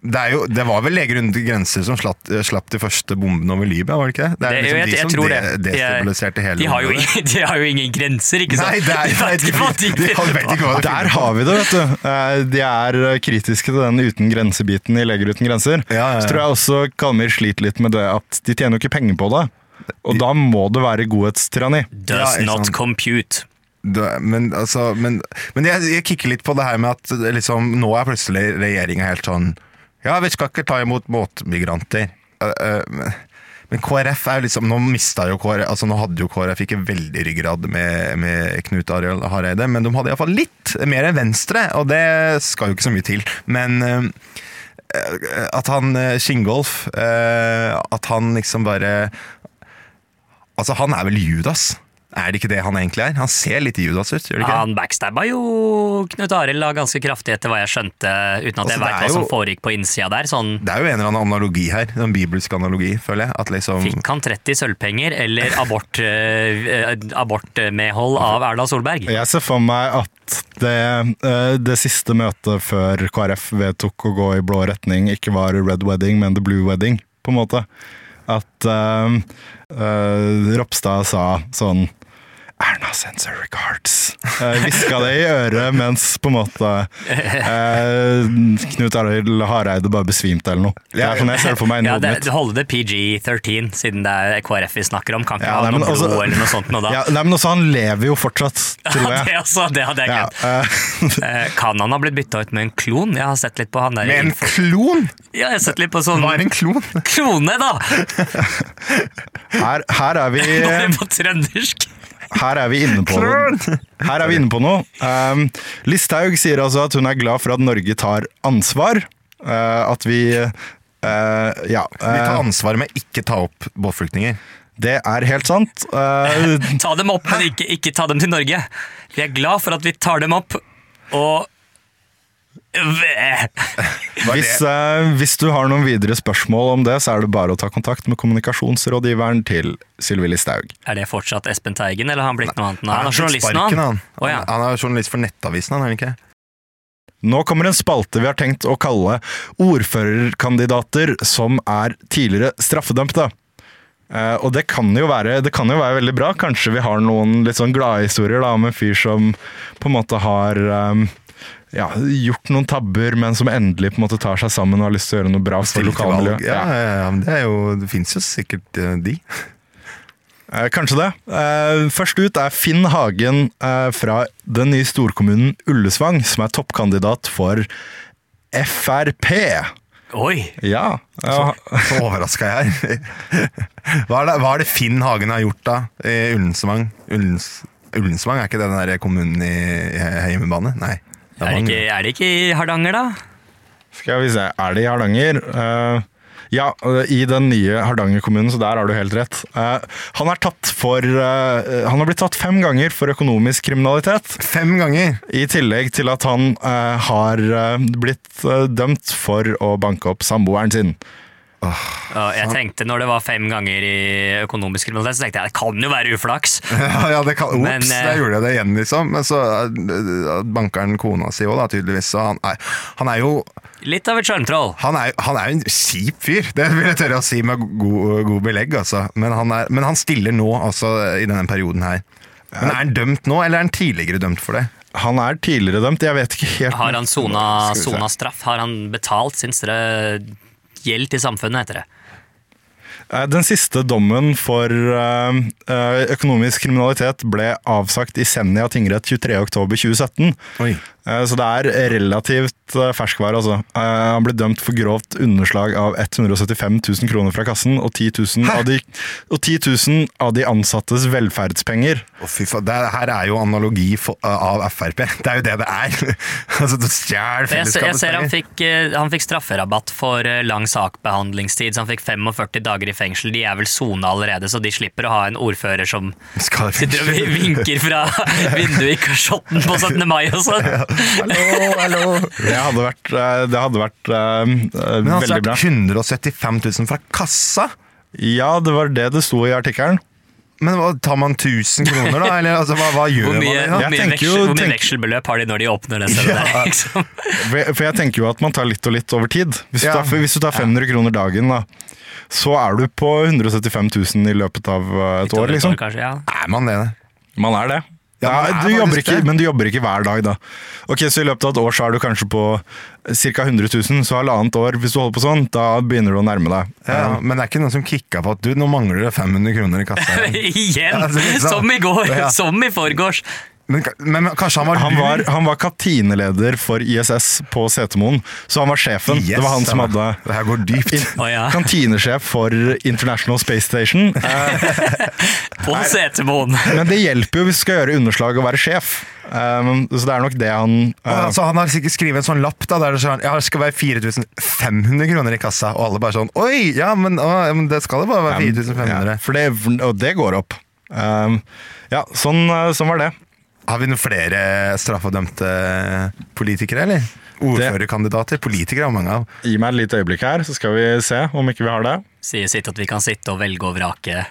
S9: det, jo, det var vel Leger uten grenser som slapp, slapp de første bombene over Libya, var det ikke det? Det er
S2: det-
S9: liksom
S2: jeg,
S9: de som de,
S2: det.
S9: Destabiliserte hele
S2: de har, jo, de har jo ingen grenser, ikke sant?
S9: Nei, er,
S2: de vet ikke hva de
S1: Der har vi det, vet du. Eh, De er kritiske til den uten grense-biten i Leger uten grenser.
S9: Ja, ja, ja.
S1: Så tror jeg også Kalmyr sliter litt med det at de tjener jo ikke penger på det. Og da må det være godhetstyranni.
S2: Does not compute.
S9: Men, altså, men, men jeg, jeg kikker litt på det her med at liksom, nå er plutselig regjeringa helt sånn Ja, vi skal ikke ta imot båtmigranter. Uh, uh, men, KrF er jo liksom Nå mista jo KrF altså Nå hadde jo KrF ikke veldig ryggrad med, med Knut Arild Hareide, men de hadde iallfall litt mer enn Venstre, og det skal jo ikke så mye til. Men uh, at han Skingolf At han liksom bare Altså, han er vel Judas? Er det ikke det han egentlig er? Han ser litt Judas ut, gjør det ikke?
S2: Han backstabba jo Knut Arild ganske kraftig, etter hva jeg skjønte, uten at
S9: Altså,
S2: jeg
S9: det
S2: veit hva som foregikk på innsida der. Sånn,
S9: Det er jo en eller annen analogi her, en bibelsk analogi, føler jeg. At liksom
S2: Fikk han 30 sølvpenger eller abort, (laughs) eh, abortmedhold av Erna Solberg?
S1: Jeg ser for meg at det, eh, det siste møtet før KrF vedtok å gå i blå retning, ikke var Red Wedding, men The Blue Wedding, på en måte. At uh, eh, Ropstad sa sånn Erna sensor regards. (laughs) Uh, Hviska det i øret mens på en måte eh, Knut Arild Hareide bare besvimte eller noe. Det er sånn jeg ser det for meg inni
S2: Ja,
S1: hodet mitt.
S2: Du holder det PG-13, siden det er KrF vi snakker om. Kan ikke
S1: Ja,
S2: ha noe
S1: men
S2: blod
S1: altså-
S2: eller noe sånt noe da. (laughs)
S1: Ja, nei, men også, han lever jo fortsatt, (laughs) tror jeg.
S2: Ja, det, også, det hadde jeg
S1: Ja,
S2: glemt.
S1: eh,
S2: Kan han ha blitt bytta ut med en klon? Jeg har sett litt på han der.
S9: Med en klon!
S2: Ja, jeg har sett litt på sånn
S9: Hva er en klon?
S2: Klone, da!
S1: her, her er vi
S2: Bare på trøndersk.
S1: Her er vi inne på Her er vi inne på noe. Um, Listhaug sier altså at hun er glad for at Norge tar ansvar. Uh, at vi uh, Ja.
S9: Vi tar
S1: uh,
S9: ansvar med ikke ta opp båtflyktninger.
S1: det er helt sant. Uh,
S2: Ta dem opp, men ikke, ikke ta dem til Norge. Vi er glad for at vi tar dem opp, og (laughs)
S1: hvis, uh, hvis du har noen videre spørsmål om det, så er det bare å ta kontakt med kommunikasjonsrådgiveren til Sylvi Listhaug.
S2: Er det fortsatt Espen Teigen, eller har han blitt noe annet? nå? Han er journalist nå, han.
S9: han.
S2: Å, ja.
S9: Han er journalist for Nettavisen, han er han ikke?
S1: Nå kommer en spalte vi har tenkt å kalle ordførerkandidater som er tidligere straffedømte. Eh, og det kan, jo være, det kan jo være veldig bra. Kanskje vi har noen litt sånn gladhistorier da, om en fyr som på en måte har um, ja, gjort noen tabber, men som endelig på en måte tar seg sammen og har lyst til å gjøre noe bra for lokalmiljøet.
S9: Ja, ja, ja, men det, er jo, det fins jo sikkert eh, de.
S1: Eh, Kanskje det. Eh, Først ut er Finn Hagen eh, fra den nye storkommunen Ullesvang, som er toppkandidat for Frp.
S2: Oi!
S1: Ja. ja.
S9: Så overraska jeg er. (laughs) Hva er, det, hva er det Finn Hagen har gjort da i Ullensvang? Ullens, Ullensvang, er ikke det den der kommunen i, i hjemmebane? Nei. Det
S2: Er det, ikke, er det ikke i Hardanger, da?
S1: Skal vi se, er det i Hardanger? Uh, ja, i den nye Hardanger-kommunen, så der har du helt rett. Uh, han, er tatt for, uh, han har blitt tatt fem ganger for økonomisk kriminalitet.
S9: Fem ganger!
S1: I tillegg til at han uh, har blitt dømt for å banke opp samboeren sin.
S2: Og jeg tenkte Når det var fem ganger i økonomisk kriminalitet, så tenkte jeg det kan jo være uflaks.
S9: Ja, (laughs) ja det kan, Ops,
S2: Men, eh,
S9: der gjorde jeg det igjen, liksom. Men så eh, banker han kona si òg, tydeligvis. Så han er, han er jo
S2: Litt av et sjarmtroll.
S9: han han er en kjip fyr, det vil jeg tørre å si med god, god belegg. Altså. Men, han er, men han stiller nå, altså, i denne perioden her. Men Er han dømt nå, eller er han tidligere dømt for det?
S1: Han er tidligere dømt, jeg vet ikke helt
S2: Har han sona, sona straff? Har han betalt sin strø gjeld til samfunnet, heter det?
S1: Eh, Den siste dommen for eh, eh, økonomisk kriminalitet ble avsagt i Senja tingrett 23.10.2017. Eh, Så det er relativt eh, ferskvare, altså. Eh, Han ble dømt for grovt underslag av 175 000 kroner fra kassen og 10 000 av de, og 10 000 av de ansattes velferdspenger.
S9: Å, fy faen. Det er- her er jo analogi for, av Frp. Det er jo det det er. (laughs) altså, Du stjeler
S2: Jeg ser, jeg ser han, fikk, han fikk strafferabatt for lang sakbehandlingstid, så han fikk 45 dager i fengsel. De er vel sona allerede, så de slipper å ha en ordfører som sitter og vinker fra (laughs) vinduet i kasjotten på 17. mai og sånn.
S9: Hallo, hallo.
S1: Det hadde vært, eh, det hadde vært eh,
S9: Men han
S1: veldig bra.
S9: stjal 175 000 fra kassa!
S1: Ja, det var det det sto i artikkelen.
S9: Men hva, tar man 1000 kroner, da? (laughs) Eller altså, hva, hva gjør
S2: mye,
S9: man? da?
S1: Jeg
S2: mye,
S1: jo-
S2: hvor mye
S1: tenk-
S2: vekselbeløp har de når de åpner det stedet der? Liksom? (laughs)
S1: For jeg tenker jo at man tar litt og litt over tid. Hvis,
S9: Ja.
S1: du, tar, hvis du tar 500 kroner dagen, da, så er du på 175 000 i løpet av et
S2: år, liksom.
S1: år, liksom.
S2: kanskje, ja.
S9: Er man det?
S1: Man er det.
S9: Ja,
S1: Ja, du jobber ikke, men du jobber ikke hver dag, da. Ok, Så i løpet av et år så er du kanskje på ca. 100 000, så halvannet år, hvis du holder på sånn, da begynner du å nærme deg.
S9: Ja, men det er ikke noen som kicka på at du, nå mangler det 500 kroner i kassa. (laughs)
S2: Igjen!
S9: Ja, sånn.
S2: Som i går!
S9: Ja.
S2: Som i forgårs!
S9: Men, men, men kanskje han var
S1: Han var, han var kantineleder for ISS på Setermoen, så han var sjefen.
S9: Yes,
S1: det var han som hadde
S9: Det her går dypt.
S1: in-
S2: oh, ja.
S1: kantinesjef for International Space Station. (laughs)
S2: På Setermoen!
S1: Men det hjelper jo hvis du skal gjøre underslag og være sjef. Um, så det er nok det han uh,
S9: altså, han har sikkert skrevet en sånn lapp da, der det sånn, ja, det skal være 4500 kroner i kassa, og alle bare sånn Oi, ja, men, å, ja, men det skal det bare være 4500.
S1: ja, for det, Og det går opp. Um, ja, sånn, uh, sånn var det.
S9: Har vi noen flere straffedømte politikere, eller? Ordførerkandidater. Politikere har mange av.
S1: Gi meg et lite øyeblikk her, så skal vi se om ikke vi har det.
S2: Sier sitt at vi kan sitte og velge og vrake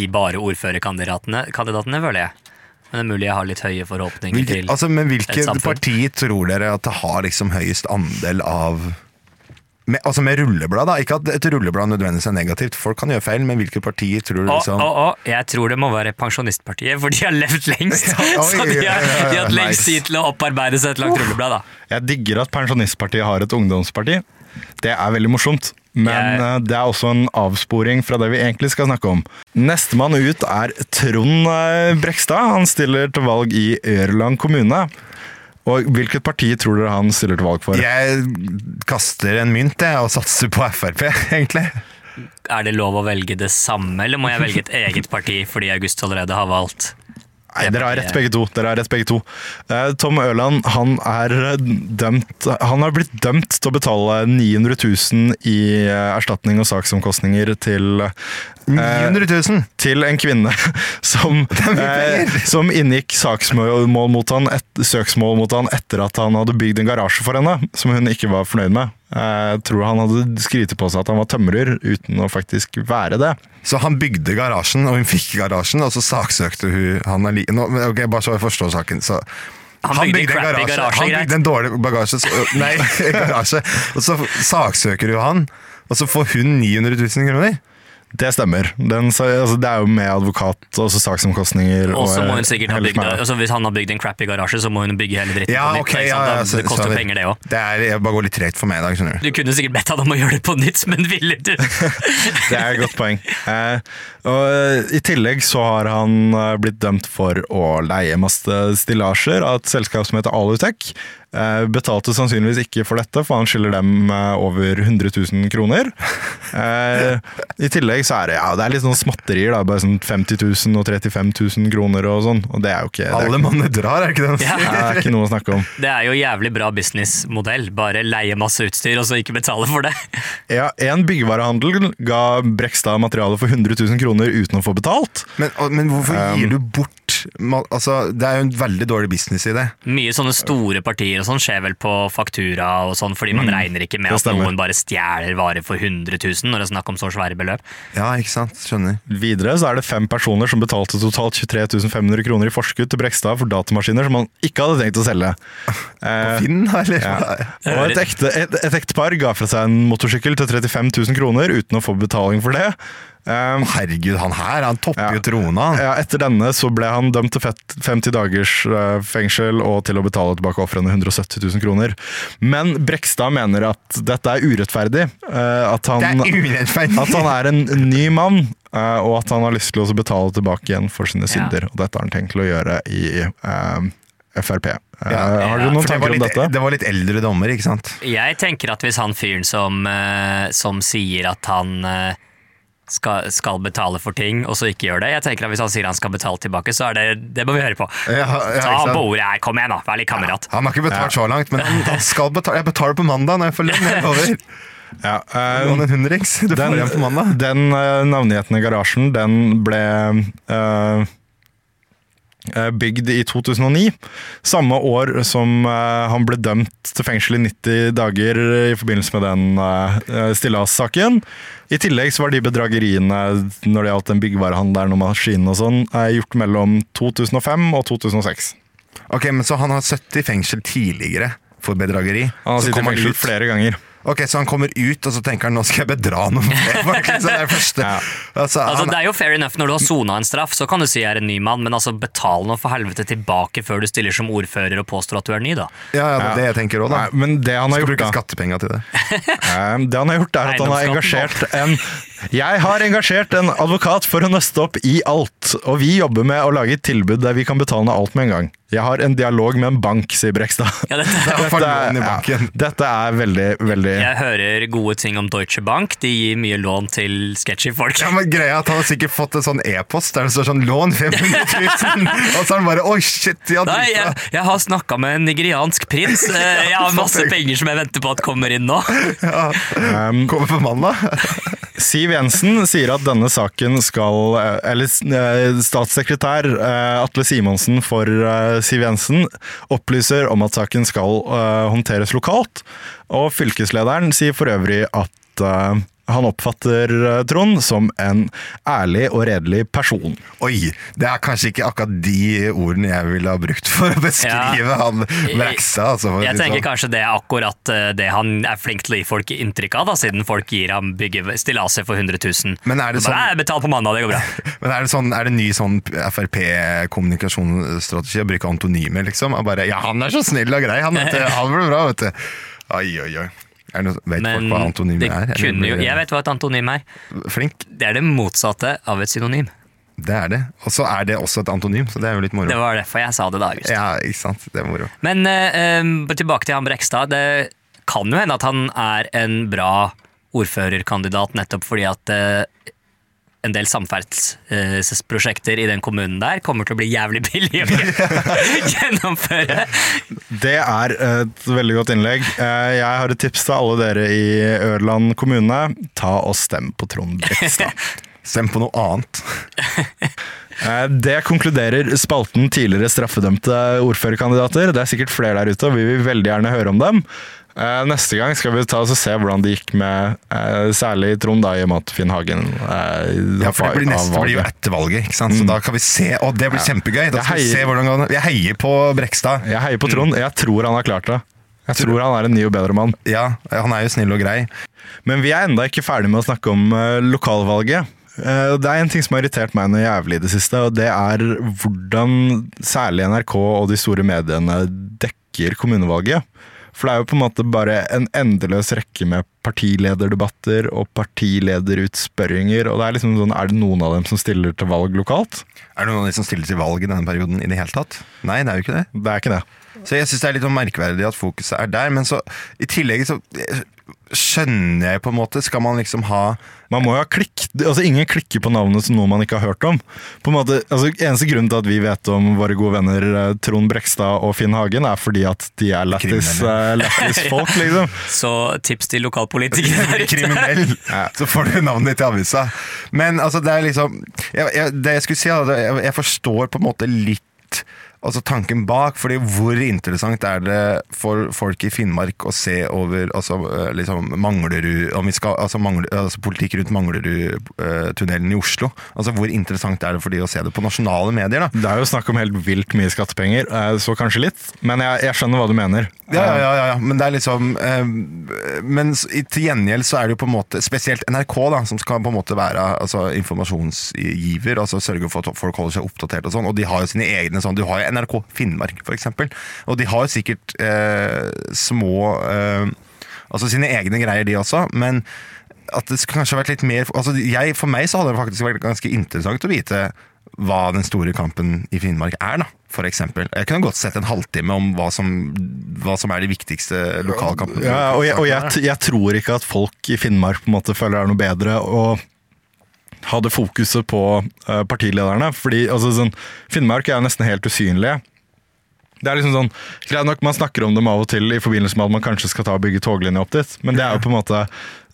S2: i bare ordførerkandidatene, kandidatene, føler jeg. Men det er mulig jeg har litt høye forhåpninger
S9: Hvilke,
S2: til
S9: altså, men
S2: et
S9: hvilket parti tror dere at det har liksom høyest andel av med, altså med rulleblad, da. Ikke at et rulleblad nødvendigvis er negativt, folk kan gjøre feil, men hvilke partier tror du liksom å,
S2: å, å. jeg tror det må være Pensjonistpartiet, for de har levd lengst.
S9: Ja, (laughs) oi,
S2: så de har,
S9: ja, ja, ja,
S2: de har hatt lengst
S9: nice.
S2: tid til å opparbeide seg et langt rulleblad. da.
S1: Jeg digger at Pensjonistpartiet har et ungdomsparti. Det er veldig morsomt. Men
S2: Jeg-
S1: uh, det er også en avsporing fra det vi egentlig skal snakke om. Nestemann ut er Trond uh, Brekstad. Han stiller til valg i Ørland kommune. Og hvilket parti tror dere han stiller til valg for?
S9: Jeg kaster en mynt jeg, og satser på Frp, (laughs) egentlig.
S2: Er det lov å velge det samme, eller må jeg velge et eget parti fordi August allerede har valgt?
S1: Nei, dere har rett begge to. Dere har rett begge to. Eh, Tom Ørland han er dømt Han har blitt dømt til å betale 900 000 i eh, erstatning og saksomkostninger til eh,
S9: 900 000!
S1: til en kvinne (laughs) som, eh, som inngikk saksmål mot han et, søksmål mot han etter at han hadde bygd en garasje for henne, som hun ikke var fornøyd med. Jeg tror han hadde skrytt på seg at han var tømrer, uten å faktisk være det.
S9: Så han bygde garasjen, og hun fikk garasjen, og så saksøkte hun han er li Nå, ok, Bare så jeg forstår saken. Så
S2: Han bygde en garasje, garasje,
S9: han bygde en dårlig bagasje, så, (laughs) nei, garasje, og så saksøker hun han, og så får hun 900 000 kroner.
S1: Det stemmer. Den, så, altså, det er jo med advokat, også saksomkostninger.
S2: Og så må
S1: eh,
S2: hun sikkert ha bygd altså Hvis han har bygd en crappy garasje, så må hun bygge hele dritten
S9: Ja,
S2: på nytt.
S9: ok, ja, ja, så-
S2: det koster
S9: så,
S2: penger, det òg.
S9: Det er, jeg bare går litt tregt for meg i dag, skjønner du.
S2: Du kunne sikkert bedt han om å gjøre det på nytt, men ville du? (laughs)
S1: Det er et godt poeng. Eh, og eh, I tillegg så har han eh, blitt dømt for å leie masse stillasjer av et selskap som heter Alutech. Eh, betalte sannsynligvis ikke for dette, for han skylder dem over 100 000 kroner. Eh, I tillegg så er det, ja, det er litt sånn småtterier, da, bare sånn 50 000 og 35 000 kroner og sånn. Og det er jo ikke er,
S9: Alle manner drar, er det ikke det han
S2: Ja.
S1: det er ikke noe å snakke om.
S2: Det er jo jævlig bra businessmodell. Bare leie masse utstyr, og så ikke betale for det.
S1: Ja, En byggevarehandel ga Brekstad materiale for 100 000 kroner uten å få betalt.
S9: Men, men hvorfor
S1: Um,
S9: gir du bort altså, Det er jo en veldig dårlig business i det.
S2: Mye sånne store partier og sånn skjer vel på faktura og sånn, fordi man regner ikke med at noen bare stjeler varer for 100 000 når det er snakk om så svære beløp.
S9: Ja, ikke sant? Skjønner.
S1: Videre så er det fem personer som betalte totalt 23 500 kroner i forskudd til Brekstad for datamaskiner som han ikke hadde tenkt å selge. (laughs) På
S9: Finn, eller?
S1: ja. Og et, ekte, et, et ektepar ga fra seg en motorsykkel til 35 000 kroner uten å få betaling for det. Um,
S9: Herregud, han her, han topper
S1: Ja.
S9: jo trona. han.
S1: ja, etter denne så ble han dømt til 50 dagers uh, fengsel og til å betale tilbake ofrene 170 000 kroner. Men Brekstad mener at dette er urettferdig. Uh, at, han,
S9: Det er urettferdig.
S1: at han er en ny mann, uh, og at han har lyst til å betale tilbake igjen for sine
S2: Ja.
S1: synder. Og dette har han tenkt til å gjøre i eh, Frp. Eh,
S9: Ja,
S1: har dere noen
S9: tanker det
S1: litt, om dette?
S9: det var litt eldre dommer, ikke sant?
S2: Jeg tenker at hvis han fyren som, som sier at han skal, skal betale for ting, og så ikke gjør det Jeg tenker at Hvis han sier han skal betale tilbake, så er det Det må vi høre på.
S9: Ja, ja,
S2: Ta på ordet her, kom igjen da, vær litt kamerat.
S9: Han har ikke betalt så langt, men han, skal betale. Jeg betaler på mandag når jeg får lønn. nedover. (laughs)
S1: Ja,
S9: øh,
S1: den,
S9: mandag.
S1: den uh, navngjetne garasjen, den ble eh, bygd i 2009. Samme år som eh, han ble dømt til fengsel i 90 dager i forbindelse med den uh, stillassaken. I tillegg så var de bedrageriene når det gjaldt den byggvarehandelen og maskinen og sånn, eh, gjort mellom 2005 og 2006.
S9: Ok, men Så han har sittet i fengsel tidligere for bedrageri?
S1: Han har sittet i fengsel flere ganger.
S9: Ok, Så han kommer ut, og så tenker han nå skal jeg bedra noen flere folk. Det er første. (laughs)
S1: Ja.
S9: Altså,
S2: Altså,
S9: han,
S2: det er jo fair enough Når du har sona en straff, så kan du si jeg er en ny mann, men altså betal nå for helvete tilbake før du stiller som ordfører og påstår at du er ny, da.
S9: ja, ja, det er det jeg tenker òg, da.
S1: Nei, men det han har
S9: Skal
S1: gjort
S9: bruke
S1: da
S9: skattepenger til det. (laughs)
S1: Det han har gjort, er at han har engasjert en Jeg har engasjert en advokat for å nøste opp i alt, og vi jobber med å lage et tilbud der vi kan betale ned alt med en gang. Jeg har en dialog med en bank, sier Brekstad.
S2: Ja, dette, (laughs)
S9: dette,
S1: ja, dette er veldig, veldig
S2: jeg hører gode ting om Deutsche Bank. De gir mye lån til sketchy folk.
S9: Ja, men greia er at Han har sikkert fått en sånn e-post der det står sånn 'lån 500 000', (laughs) og så er han bare 'oi, shit'. Ja,
S2: Nei, jeg, jeg har snakka med en nigeriansk prins. (laughs) Eh, Jeg har masse penger som jeg venter på at kommer inn nå.
S1: um,
S9: Kommer på mandag.
S1: Siv Jensen sier at denne saken skal Eller eh, statssekretær eh, Atle Simonsen for eh, Siv Jensen opplyser om at saken skal eh, håndteres lokalt. Og fylkeslederen sier for øvrig at eh, han oppfatter eh, Trond som en ærlig og redelig person.
S9: Oi, det er kanskje ikke akkurat de ordene jeg ville ha brukt for å beskrive
S2: Ja.
S9: han Brekstad. Altså,
S2: Jeg tenker
S9: sånn.
S2: kanskje det er akkurat eh, det han er flink til å gi folk inntrykk av, da, siden folk gir ham bygge stillaser for 100 000.
S9: Men er det sånn-
S2: Bare, «Nei, Betal på mandag, det går bra. (laughs)
S9: Men er det, sånn, er det ny sånn Frp-kommunikasjonsstrategi å bruke antonymer, liksom? Og bare, ja, han er så snill og grei, han, vet du. (laughs) Han blir bra, vet du. Oi, oi, oi. Det noe, vet
S2: Men
S9: folk hva antonymer er?
S2: jo Jeg vet hva et antonym er.
S9: Flink,
S2: Det er det motsatte av et synonym.
S9: det er det. Og så er det også et antonym, så det er jo litt moro.
S2: Det var derfor jeg sa det da. August.
S9: Ja, ikke sant. Det er moro.
S2: Men eh, tilbake til han Brekstad. Det kan jo hende at han er en bra ordførerkandidat nettopp fordi at eh, en del samferdselsprosjekter i den kommunen der kommer til å bli jævlig billige å (laughs) gjennomføre.
S1: Det er et veldig godt innlegg. Eh, Jeg har et tips til alle dere i Ørland kommune. Ta og stem på Trond Brekstad. (laughs)
S9: Stem på noe annet. (laughs)
S1: Eh, Det konkluderer spalten tidligere straffedømte ordførerkandidater. Det er sikkert flere der ute, og vi vil veldig gjerne høre om dem. Eh, Neste gang skal vi ta oss og se hvordan det gikk med eh, særlig Trond da, i og med at Finn Hagen eh,
S9: Ja, for det blir neste blir jo etter valget, ikke sant? så da kan vi se. Og det blir kjempegøy! Da skal vi se hvordan det går. Jeg heier på Brekstad.
S1: Jeg heier på Trond. Jeg tror han har klart det. Jeg tror han er en ny og bedre mann.
S9: Ja, han er jo snill og grei.
S1: Men vi er enda ikke ferdig med å snakke om lokalvalget. Det er en ting som har irritert meg noe jævlig i det siste, og det er hvordan særlig NRK og de store mediene dekker kommunevalget. For det er jo på en måte bare en endeløs rekke med partilederdebatter og partilederutspørringer, og det er liksom sånn, er det noen av dem som stiller til valg lokalt?
S9: Er det noen av de som stiller til valg i denne perioden i det hele tatt? Nei, det er jo ikke det.
S1: Det er ikke det.
S9: Så jeg syns det er litt sånn merkverdig at fokuset er der, men så i tillegg så skjønner jeg på en måte Skal man liksom ha
S1: Man må jo ha klikk, altså Ingen klikker på navnet som noe man ikke har hørt om. På en måte, altså Eneste grunnen til at vi vet om våre gode venner eh, Trond Brekstad og Finn Hagen, er fordi at de er lættis eh, (laughs) folk, liksom.
S2: Så tips til lokalpolitikere der ute.
S9: kriminell, så får du navnet ditt i avisa. Men altså, det er liksom jeg, jeg, Det jeg skulle si, jeg, jeg forstår på en måte litt Altså tanken bak, fordi hvor interessant er det for folk i Finnmark å se over altså, eh, liksom Manglerud om vi skal, altså, Mangler, altså politikk rundt Manglerudtunnelen i Oslo? Altså Hvor interessant er det for de å se det på nasjonale medier? da?
S1: Det er jo snakk om helt vilt mye skattepenger, eh, så kanskje litt. Men jeg, jeg skjønner hva du mener.
S9: Ja, ja, ja, ja, men det er liksom eh, Men til gjengjeld så er det jo på en måte Spesielt NRK, da, som skal på en måte være altså, informasjonsgiver. Altså sørge for at folk holder seg oppdatert og sånn. Og de har jo sine egne sånn Du har jo NRK Finnmark, eksempel. Og de har sikkert eh, små eh, Altså sine egne greier, de også. Men at det kanskje har vært litt mer altså jeg, For meg så hadde det faktisk vært ganske interessant å vite hva den store kampen i Finnmark er, da, for eksempel. Jeg kunne godt sett en halvtime om hva som, hva som er de viktigste lokalkampene.
S1: Ja, og jeg, og jeg, jeg tror ikke at folk i Finnmark på en måte føler det er noe bedre å ha det fokuset på eh, partilederne. Fordi altså, sånn, Finnmark er nesten helt usynlige. Det er liksom sånn, greit nok Man snakker om dem av og til i forbindelse med at man kanskje skal ta og bygge toglinje opp dit, men det er jo på en måte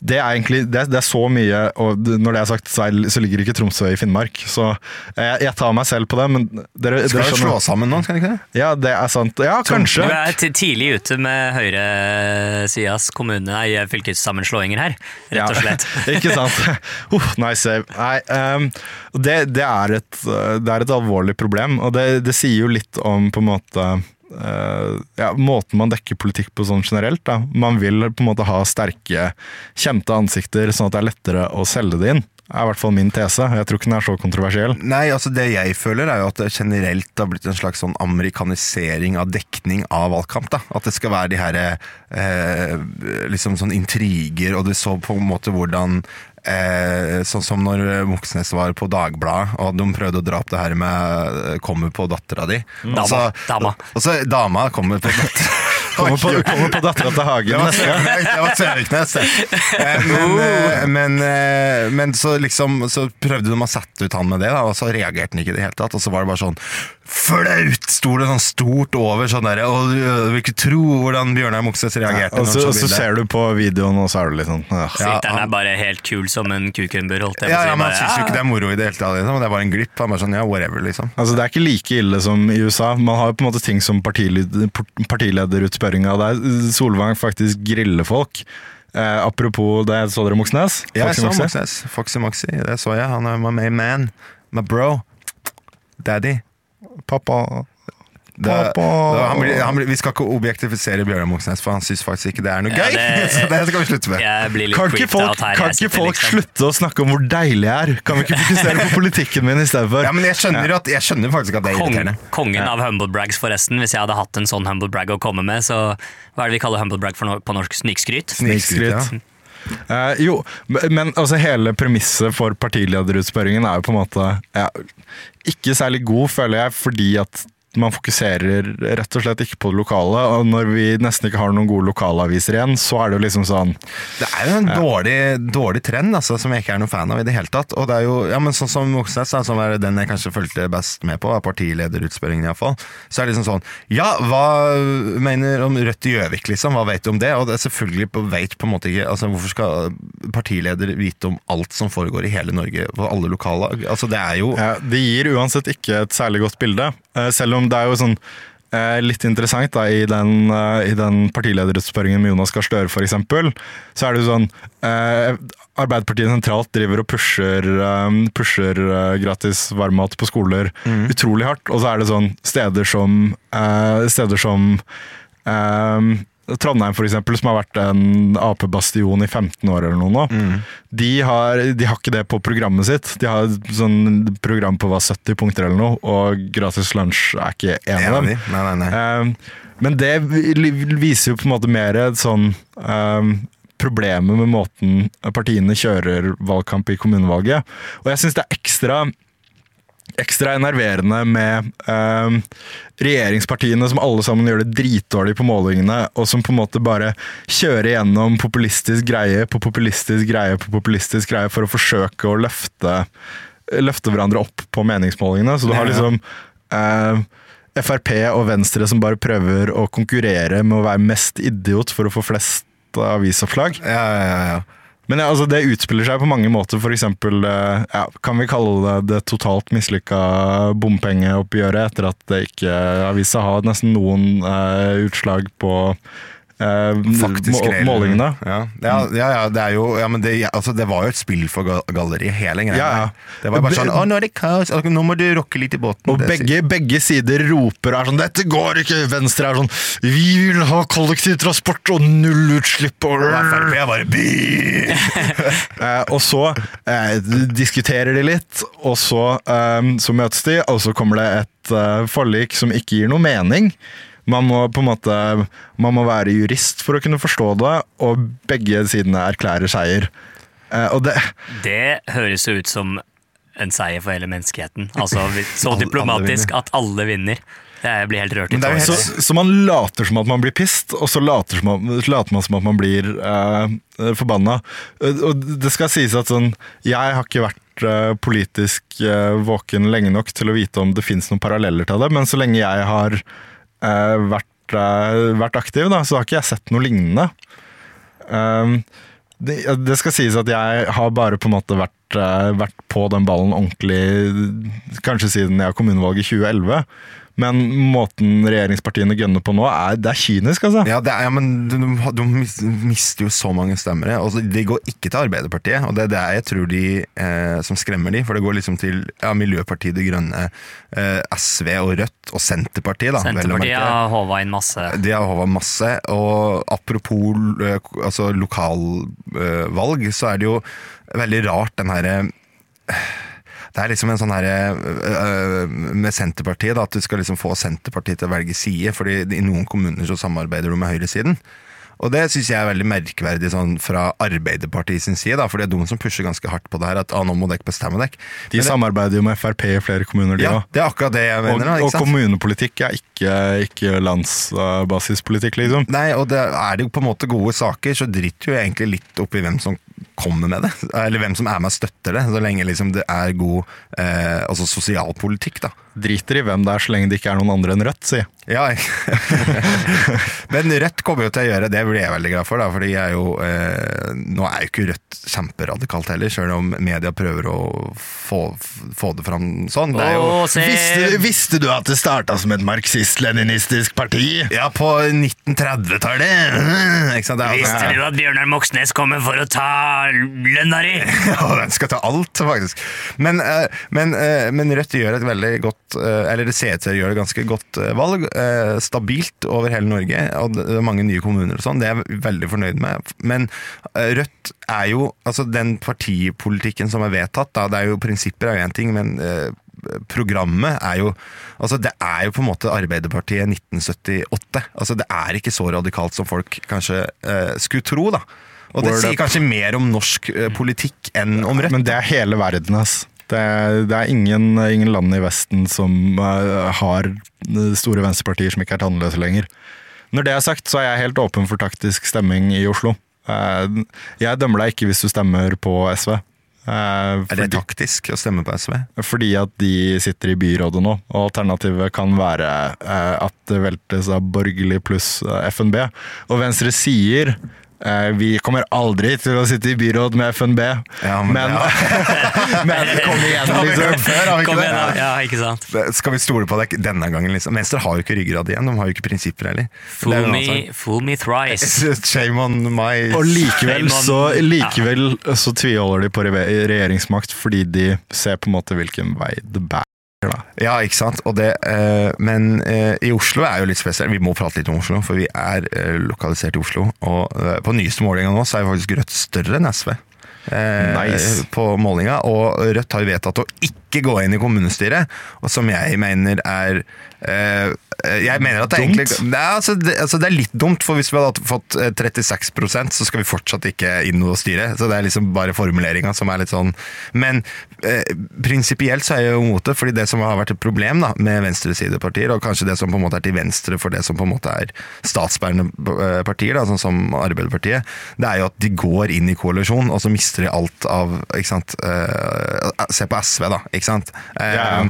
S1: det er egentlig, det er, det er så mye, og når det er sagt, så, er, ligger ikke Tromsø i Finnmark. Så jeg, jeg tar meg selv på det, men dere,
S9: Skal
S1: dere
S9: vi slå sammen nå, skal vi ikke det?
S1: Ja, det er sant. Ja, kanskje.
S2: Du er tidlig ute med høyresidas kommune, nei, fylkessammenslåinger her, rett og slett.
S1: Ja, (laughs) ikke sant? Uh, nice save. Nei, um, det, det, er et, uh, det er et alvorlig problem, og det, det sier jo litt om på en måte eh, ja, måten man dekker politikk på sånn generelt. Da. Man vil på en måte ha sterke, kjente ansikter, sånn at det er lettere å selge det inn. er i hvert fall min tese. Jeg tror ikke den er så kontroversiell.
S9: Nei, altså det jeg føler er jo at det generelt har blitt en slags sånn amerikanisering av dekning av valgkamp. da. At det skal være de her eh, liksom sånn intriger, og du så på en måte hvordan Eh, sånn som når Moxnes var på Dagbladet, og de prøvde å dra opp det her med eh, 'kommer på dattera di'.
S2: Dama,
S9: Og så-
S2: dama.
S9: Dama kommer på dattera (laughs)
S1: Kommer på, kommer på dattera til
S9: Det
S1: Hagen
S9: var
S1: neste gang.
S9: Det var Søviknes, det. Eh, Men, eh, men, eh, men så liksom Så prøvde de å sette ut han med det, da, og så reagerte han ikke i det hele tatt. Og så var det bare sånn flaut! Sto det sånn stort over sånn derre du vil ikke tro hvordan Bjørnar Moxnes reagerte.
S1: Og så, og så ser du på videoen, og så er du litt sånn ja.
S2: Filteren er bare helt kul som en kukumber, holdt jeg på
S9: ja,
S2: å si.
S9: ja, men Han syns jo ikke det er moro i det hele tatt. Liksom. Det er bare en glipp. Han bare sånn, ja, whatever, liksom.
S1: Altså, det er ikke like ille som i USA. Man har jo på en måte ting som partiled- partilederutspørringa der Solvang faktisk griller folk. Eh, apropos det, så dere Moxnes?
S9: Ja, jeg så
S1: Moxnes?
S9: Foxy Moxy, det så jeg. Han er my man. My bro. Daddy.
S1: Pappa
S9: Det, det, han blir, han blir, vi skal ikke objektifisere Bjørnar Moxnes, for han syns faktisk ikke det er noe
S2: Ja,
S9: gøy.
S2: det- (laughs)
S9: så det skal vi slutte med.
S1: Kan ikke folk,
S2: her.
S1: kan ikke folk
S2: liksom.
S1: slutte å snakke om hvor deilig jeg er? Kan vi ikke fokusere på politikken min i stedet for?
S9: Ja, men jeg skjønner, at, jeg skjønner faktisk at det er
S2: Kong,
S9: irriterende.
S2: kongen av humble brags, forresten. Hvis jeg hadde hatt en sånn humble brag å komme med, så hva er det vi kaller humble brag no på norsk? Snikskryt?
S9: Snikskryt, ja.
S1: Uh, jo, men altså hele premisset for partilederutspørringen er jo på en måte ja, ikke særlig god, føler jeg, fordi at man fokuserer rett og slett ikke på det lokale. Og når vi nesten ikke har noen gode lokalaviser igjen, så er det jo liksom sånn
S9: Det er jo en dårlig, dårlig trend altså, som jeg ikke er noen fan av i det hele tatt. Og det er jo, ja, men Sånn som Moxnes, da, som er den jeg kanskje fulgte best med på, er partilederutspørringen iallfall. Så er det liksom sånn Ja, hva mener om Rødt i Gjøvik, liksom? Hva vet du om det? Og det er selvfølgelig på, vet på en måte ikke altså Hvorfor skal partileder vite om alt som foregår i hele Norge, på alle lokale Altså, det er jo
S1: ja, Det gir uansett ikke et særlig godt bilde. Eh, Selv om det er jo sånn eh, litt interessant da, i den, eh, i den partilederutspørringen med Jonas Gahr Støre f.eks., så er det jo sånn eh, Arbeiderpartiet sentralt driver og pusher, pusher gratis varmmat på skoler utrolig hardt, og så er det sånn steder som, eh, steder som eh, Trondheim, for eksempel, som har vært en Ap-bastion i 15 år eller noe nå,
S9: Mm.
S1: de, har, de har ikke det på programmet sitt. De har sånn program på hva 70 punkter eller noe, og gratis lunsj er ikke en av dem.
S9: Nei, nei, nei.
S1: Eh, Men det viser jo på en måte mer sånn eh, problemet med måten partiene kjører valgkamp i kommunevalget. Og jeg syns det er ekstra ekstra enerverende med eh, regjeringspartiene som alle sammen gjør det dritdårlig på målingene, og som på en måte bare kjører gjennom populistisk greie på populistisk greie på populistisk greie for å forsøke å løfte, løfte hverandre opp på meningsmålingene. Så du har liksom eh, Frp og Venstre som bare prøver å konkurrere med å være mest idiot for å få flest avisoppslag.
S9: Ja, ja, ja, ja.
S1: Men ja, altså, det utspiller seg på mange måter. Eksempel, eh, ja, kan vi kalle det det totalt mislykka bompengeoppgjøret etter at det ikke avisa har nesten noen eh, utslag på eh,
S9: Faktisk
S1: må,
S9: reell-
S1: målingene.
S9: Ja, ja, ja, det er jo ja, men det, altså, det var jo et spill for ga- galleriet, hele greia.
S1: Ja, ja.
S9: Det var bare sånn Å, nå er det kaos! Altså, Nå må du rocke litt i båten.
S1: Og begge, begge sider roper og er sånn 'Dette går ikke!' Venstre er sånn 'Vi vil ha kollektivtransport og nullutslipp'. Og,
S9: Og Frp er bare by! (laughs)
S1: Eh, og så eh, diskuterer de litt, og så, eh, så møtes de, og så kommer det et eh, forlik som ikke gir noe mening. Man må på en måte Man må være jurist for å kunne forstå det, og begge sidene erklærer seier. Eh, og det,
S2: Det høres jo ut som en seier for hele menneskeheten. Altså (laughs) Så diplomatisk at alle vinner. Jeg blir helt rørt
S9: er
S1: så, så man later som at man blir pissed, og så later, som at, later man som at man blir uh, forbanna. Og det skal sies at sånn Jeg har ikke vært uh, politisk uh, våken lenge nok til å vite om det fins noen paralleller til det, men så lenge jeg har eh, vært, eh, vært aktiv, da, så har ikke jeg sett noe lignende. Um, det, det skal sies at jeg har bare på en måte vært, eh, vært på den ballen ordentlig kanskje siden jeg har kommunevalget i 2011. Men måten regjeringspartiene gønner på nå, er, det er kynisk, altså.
S9: Ja, det er, ja, men du, du mister jo så mange stemmere. Altså, de går ikke til Arbeiderpartiet, og det er det jeg tror de eh, som skremmer de, for det går liksom til ja, Miljøpartiet De Grønne, eh, SV og Rødt og Senterpartiet. da.
S2: Senterpartiet har håva inn masse.
S9: De har håva masse, og apropos eh, altså lokalvalg, så er det jo veldig rart den herre det er liksom en sånn herre øh, med Senterpartiet, da, at du skal liksom få Senterpartiet til å velge side, fordi i noen kommuner så samarbeider du med høyresiden. Og det syns jeg er veldig merkverdig sånn fra Arbeiderpartiet sin side, da, for det er de som pusher ganske hardt på det her, at ah, nå må dere bestemme dere.
S1: De samarbeider jo med Frp i flere kommuner, de
S9: Ja,
S1: òg.
S9: det er akkurat det jeg
S1: Og,
S9: mener. da,
S1: og kommunepolitikk er ikke, ikke landsbasispolitikk, liksom.
S9: Nei, og det er det jo på en måte gode saker, så driter jo egentlig litt opp i hvem som kommer med det. Eller hvem som er med og støtter det, så lenge liksom det er god eh, altså sosialpolitikk, da.
S1: Driter i hvem det er, så lenge det ikke er noen andre enn Rødt, si.
S9: Ja, (laughs) Men Rødt kommer jo til å gjøre det, blir jeg veldig glad for. da, fordi jeg er jo, eh, Nå er jo ikke Rødt kjemperadikalt heller, selv om media prøver å få, få det fram sånn. Det er jo!
S1: Visste, visste du at det starta som et marxist-leninistisk parti?
S9: ja, på 1930-tallet! Ikke sant? Det er,
S2: Visste du at Bjørnar Moxnes kommer for å ta lønna di? (laughs)
S9: Ja, den skal ta alt, faktisk. Men, eh, men, eh, men Rødt gjør et veldig godt eh, Eller det ser ut til å gjøre et ganske godt eh, valg. eh, Stabilt over hele Norge, og det mange nye kommuner og sånn. Det er jeg veldig fornøyd med. Men Rødt er jo Altså, den partipolitikken som er vedtatt, da, det er jo prinsipper er jo én ting, men programmet er jo Altså, det er jo på en måte Arbeiderpartiet 1978. Altså, det er ikke så radikalt som folk kanskje eh, skulle tro, da. Og det sier
S1: up.
S9: kanskje mer om norsk politikk enn om Rødt.
S1: Men det er hele verden, ass. Det er, det er ingen, ingen land i Vesten som eh, har store venstrepartier som ikke er tannløse lenger. Når det er sagt, så er jeg helt åpen for taktisk stemming i Oslo. Eh, jeg dømmer deg ikke hvis du stemmer på SV. Fordi,
S9: Er det taktisk å stemme på SV?
S1: fordi at de sitter i byrådet nå, og alternativet kan være eh, at det veltes av borgerlig pluss eh, FNB. Og Venstre sier eh, vi kommer aldri til å sitte i byråd med FNB,
S9: Ja, men-
S1: men,
S9: ja. (laughs)
S1: men kom igjen, liksom.
S9: før, har vi
S2: Kom
S9: ikke
S2: igjen,
S9: det?
S2: Ja, ikke sant?
S9: Skal vi stole på deg denne gangen, liksom? Venstre har jo ikke ryggrad igjen, de har jo ikke prinsipper heller. Er
S2: Fool me, fool me thrice. (laughs)
S9: Shame on my
S1: Og likevel
S2: on-
S1: så, likevel så tviholder de på regjeringsmakt fordi de ser på en måte hvilken vei det bærer. Saker, da.
S9: Ja, ikke sant. Det, eh, men eh, i Oslo er jo litt spesielt. Vi må prate litt om Oslo, for vi er eh, lokalisert i Oslo. Og eh, på nyeste målinga nå så er jo faktisk Rødt større enn SV. Eh,
S1: Nice.
S9: På målinga, og Rødt har jo vedtatt å ikke gå inn i kommunestyret, og som jeg mener er eh, jeg mener at det er
S1: Dumt?
S9: egentlig Nei, altså, det, altså det er litt dumt, for hvis vi hadde fått eh, 36% så skal vi fortsatt ikke inn og styre. Så det er liksom bare formuleringa som er litt sånn Men prinsipielt så er jeg jo imot det, fordi det som har vært et problem da, med venstresidepartier, og kanskje det som på en måte er til venstre for det som på en måte er statsbærende eh, partier, da, sånn som Arbeiderpartiet, det er jo at de går inn i koalisjon, og så mister de alt av ikke sant? Eh, se på SV, da. ikke sant? Eh,
S1: Ja, ja.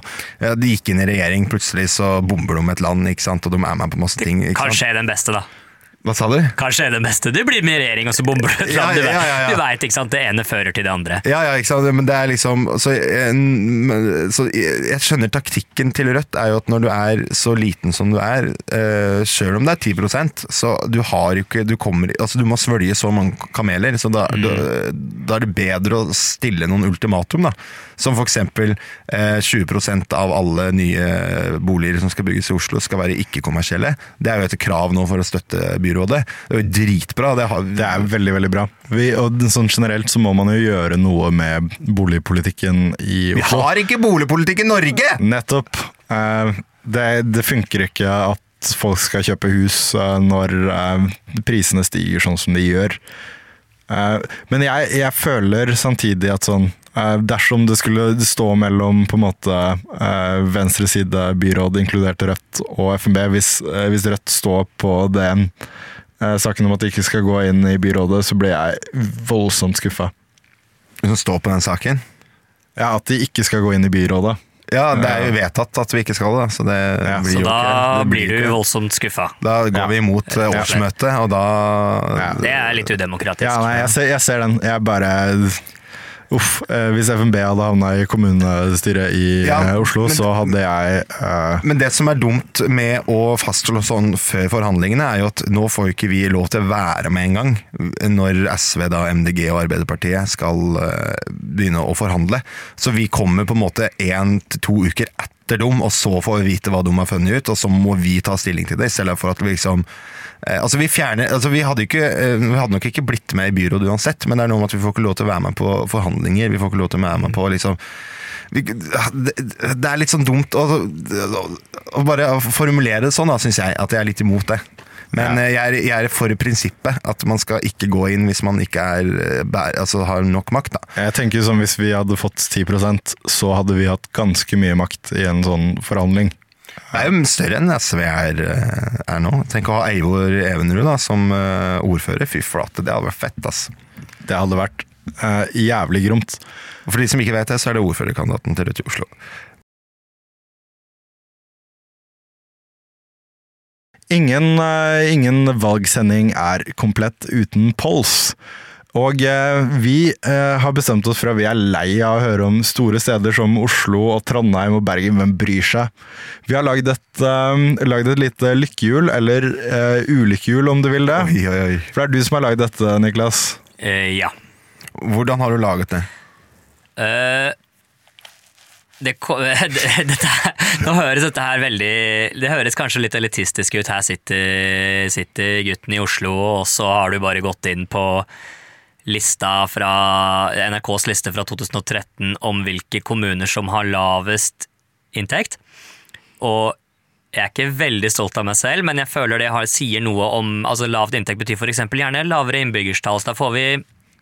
S9: ja, de gikk inn i regjering, plutselig så bomber de et land, ikke sant? og de er med på masse ting. Ikke sant?
S2: Kanskje er den beste, da.
S9: Hva sa du?
S2: Kanskje er det beste. Du blir med i regjering, og så bomber du et land. Du
S9: ja, ja, ja.
S2: Du veit, ikke sant? Det ene fører til det andre.
S9: Ja, ja, ikke sant? Men det er liksom så, jeg, så jeg skjønner taktikken til Rødt er jo at når du er så liten som du er, uh, selv om det er 10% så du har jo ikke Du kommer Altså, du må svølge så mange kameler, så da, da, da er det bedre å stille noen ultimatum, da. Som eksempel eh, 20% av alle nye boliger som skal bygges i Oslo, skal være ikke-kommersielle. Det er jo et krav nå for å støtte byrådet. Det er jo dritbra. Det, har,
S1: Det er veldig, veldig bra. Vi, og sånn generelt så må man jo gjøre noe med boligpolitikken i
S9: vi har ikke boligpolitikk i Norge!
S1: Nettopp. Eh, Det, det funker ikke at folk skal kjøpe hus eh, når eh, prisene stiger sånn som de gjør. Eh, Men jeg, jeg føler samtidig at sånn eh, Dersom det skulle stå mellom på en måte venstre venstreside byråd, inkludert Rødt, og FNB, hvis, eh, hvis Rødt står på den eh, saken om at de ikke skal gå inn i byrådet, så blir jeg voldsomt skuffa.
S9: Som står på den saken.
S1: Ja, at de ikke skal gå inn i byrådet.
S9: Ja, det er jo vedtatt at vi ikke skal det, så det
S1: Ja,
S9: blir
S2: Så
S9: jo
S2: da
S9: ikke det
S2: blir du voldsomt skuffa.
S9: Da går
S1: Ja.
S9: vi imot eh, årsmøtet, og da
S1: Ja.
S2: Det er litt udemokratisk.
S1: Ja, nei, jeg ser, jeg ser den. Jeg bare Uff. eh, Hvis FNB hadde havna i kommunestyret i
S9: Ja,
S1: eh, Oslo,
S9: men-
S1: så hadde jeg eh,
S9: Men det som er dumt med å fastslå sånn før forhandlingene, er jo at nå får ikke vi lov til å være med engang når SV, da, MDG og Arbeiderpartiet skal eh, begynne å forhandle. Så vi kommer på en måte én til to uker etter dem, og så får vi vite hva de har funnet ut, og så må vi ta stilling til det, i stedet for at vi liksom Altså vi fjerner, altså vi hadde, ikke, eh, vi hadde nok ikke blitt med i byrådet uansett, men det er noe med at vi får ikke lov til å være med på forhandlinger. Vi får ikke lov til å være med på liksom det, er litt sånn dumt å, å bare formulere det sånn, da, syns jeg. At jeg er litt imot det. Men
S1: Ja.
S9: eh, jeg, er, jeg er for prinsippet. At man skal ikke gå inn hvis man ikke er, eh, altså, har nok makt. Da.
S1: Jeg tenker som Hvis vi hadde fått 10% så hadde vi hatt ganske mye makt i en sånn forhandling.
S9: Det er jo større enn SV er, eh, er nå. Tenk å ha Eivor Evenrud da, som eh, ordfører. Fy flate, det hadde vært fett. ass.
S1: Det hadde vært uh, jævlig gromt.
S9: For de som ikke vet det, så er det ordførerkandidaten til Rødt i Oslo.
S1: Ingen, uh, ingen valgsending er komplett uten pols. Og eh, vi eh, har bestemt oss for at vi er lei av å høre om store steder som Oslo og Trondheim og Bergen. Hvem bryr seg? Vi har lagd et, eh, lagd et lite lykkehjul, eller eh, ulykkehjul om du vil det.
S9: Oi, oi, oi.
S1: For det er du som har lagd dette, Niklas.
S2: Eh, ja.
S9: Hvordan har du laget det?
S2: Eh, det, ko- (laughs) det, dette, nå høres dette her veldig Det høres kanskje litt elitistisk ut. Her sitter, sitter gutten i Oslo, og så har du bare gått inn på lista fra NRKs liste fra 2013 om hvilke kommuner som har lavest inntekt. Og jeg er ikke veldig stolt av meg selv, men jeg føler det har, sier noe om altså Lavt inntekt betyr f.eks. gjerne lavere innbyggerstall. Så da får vi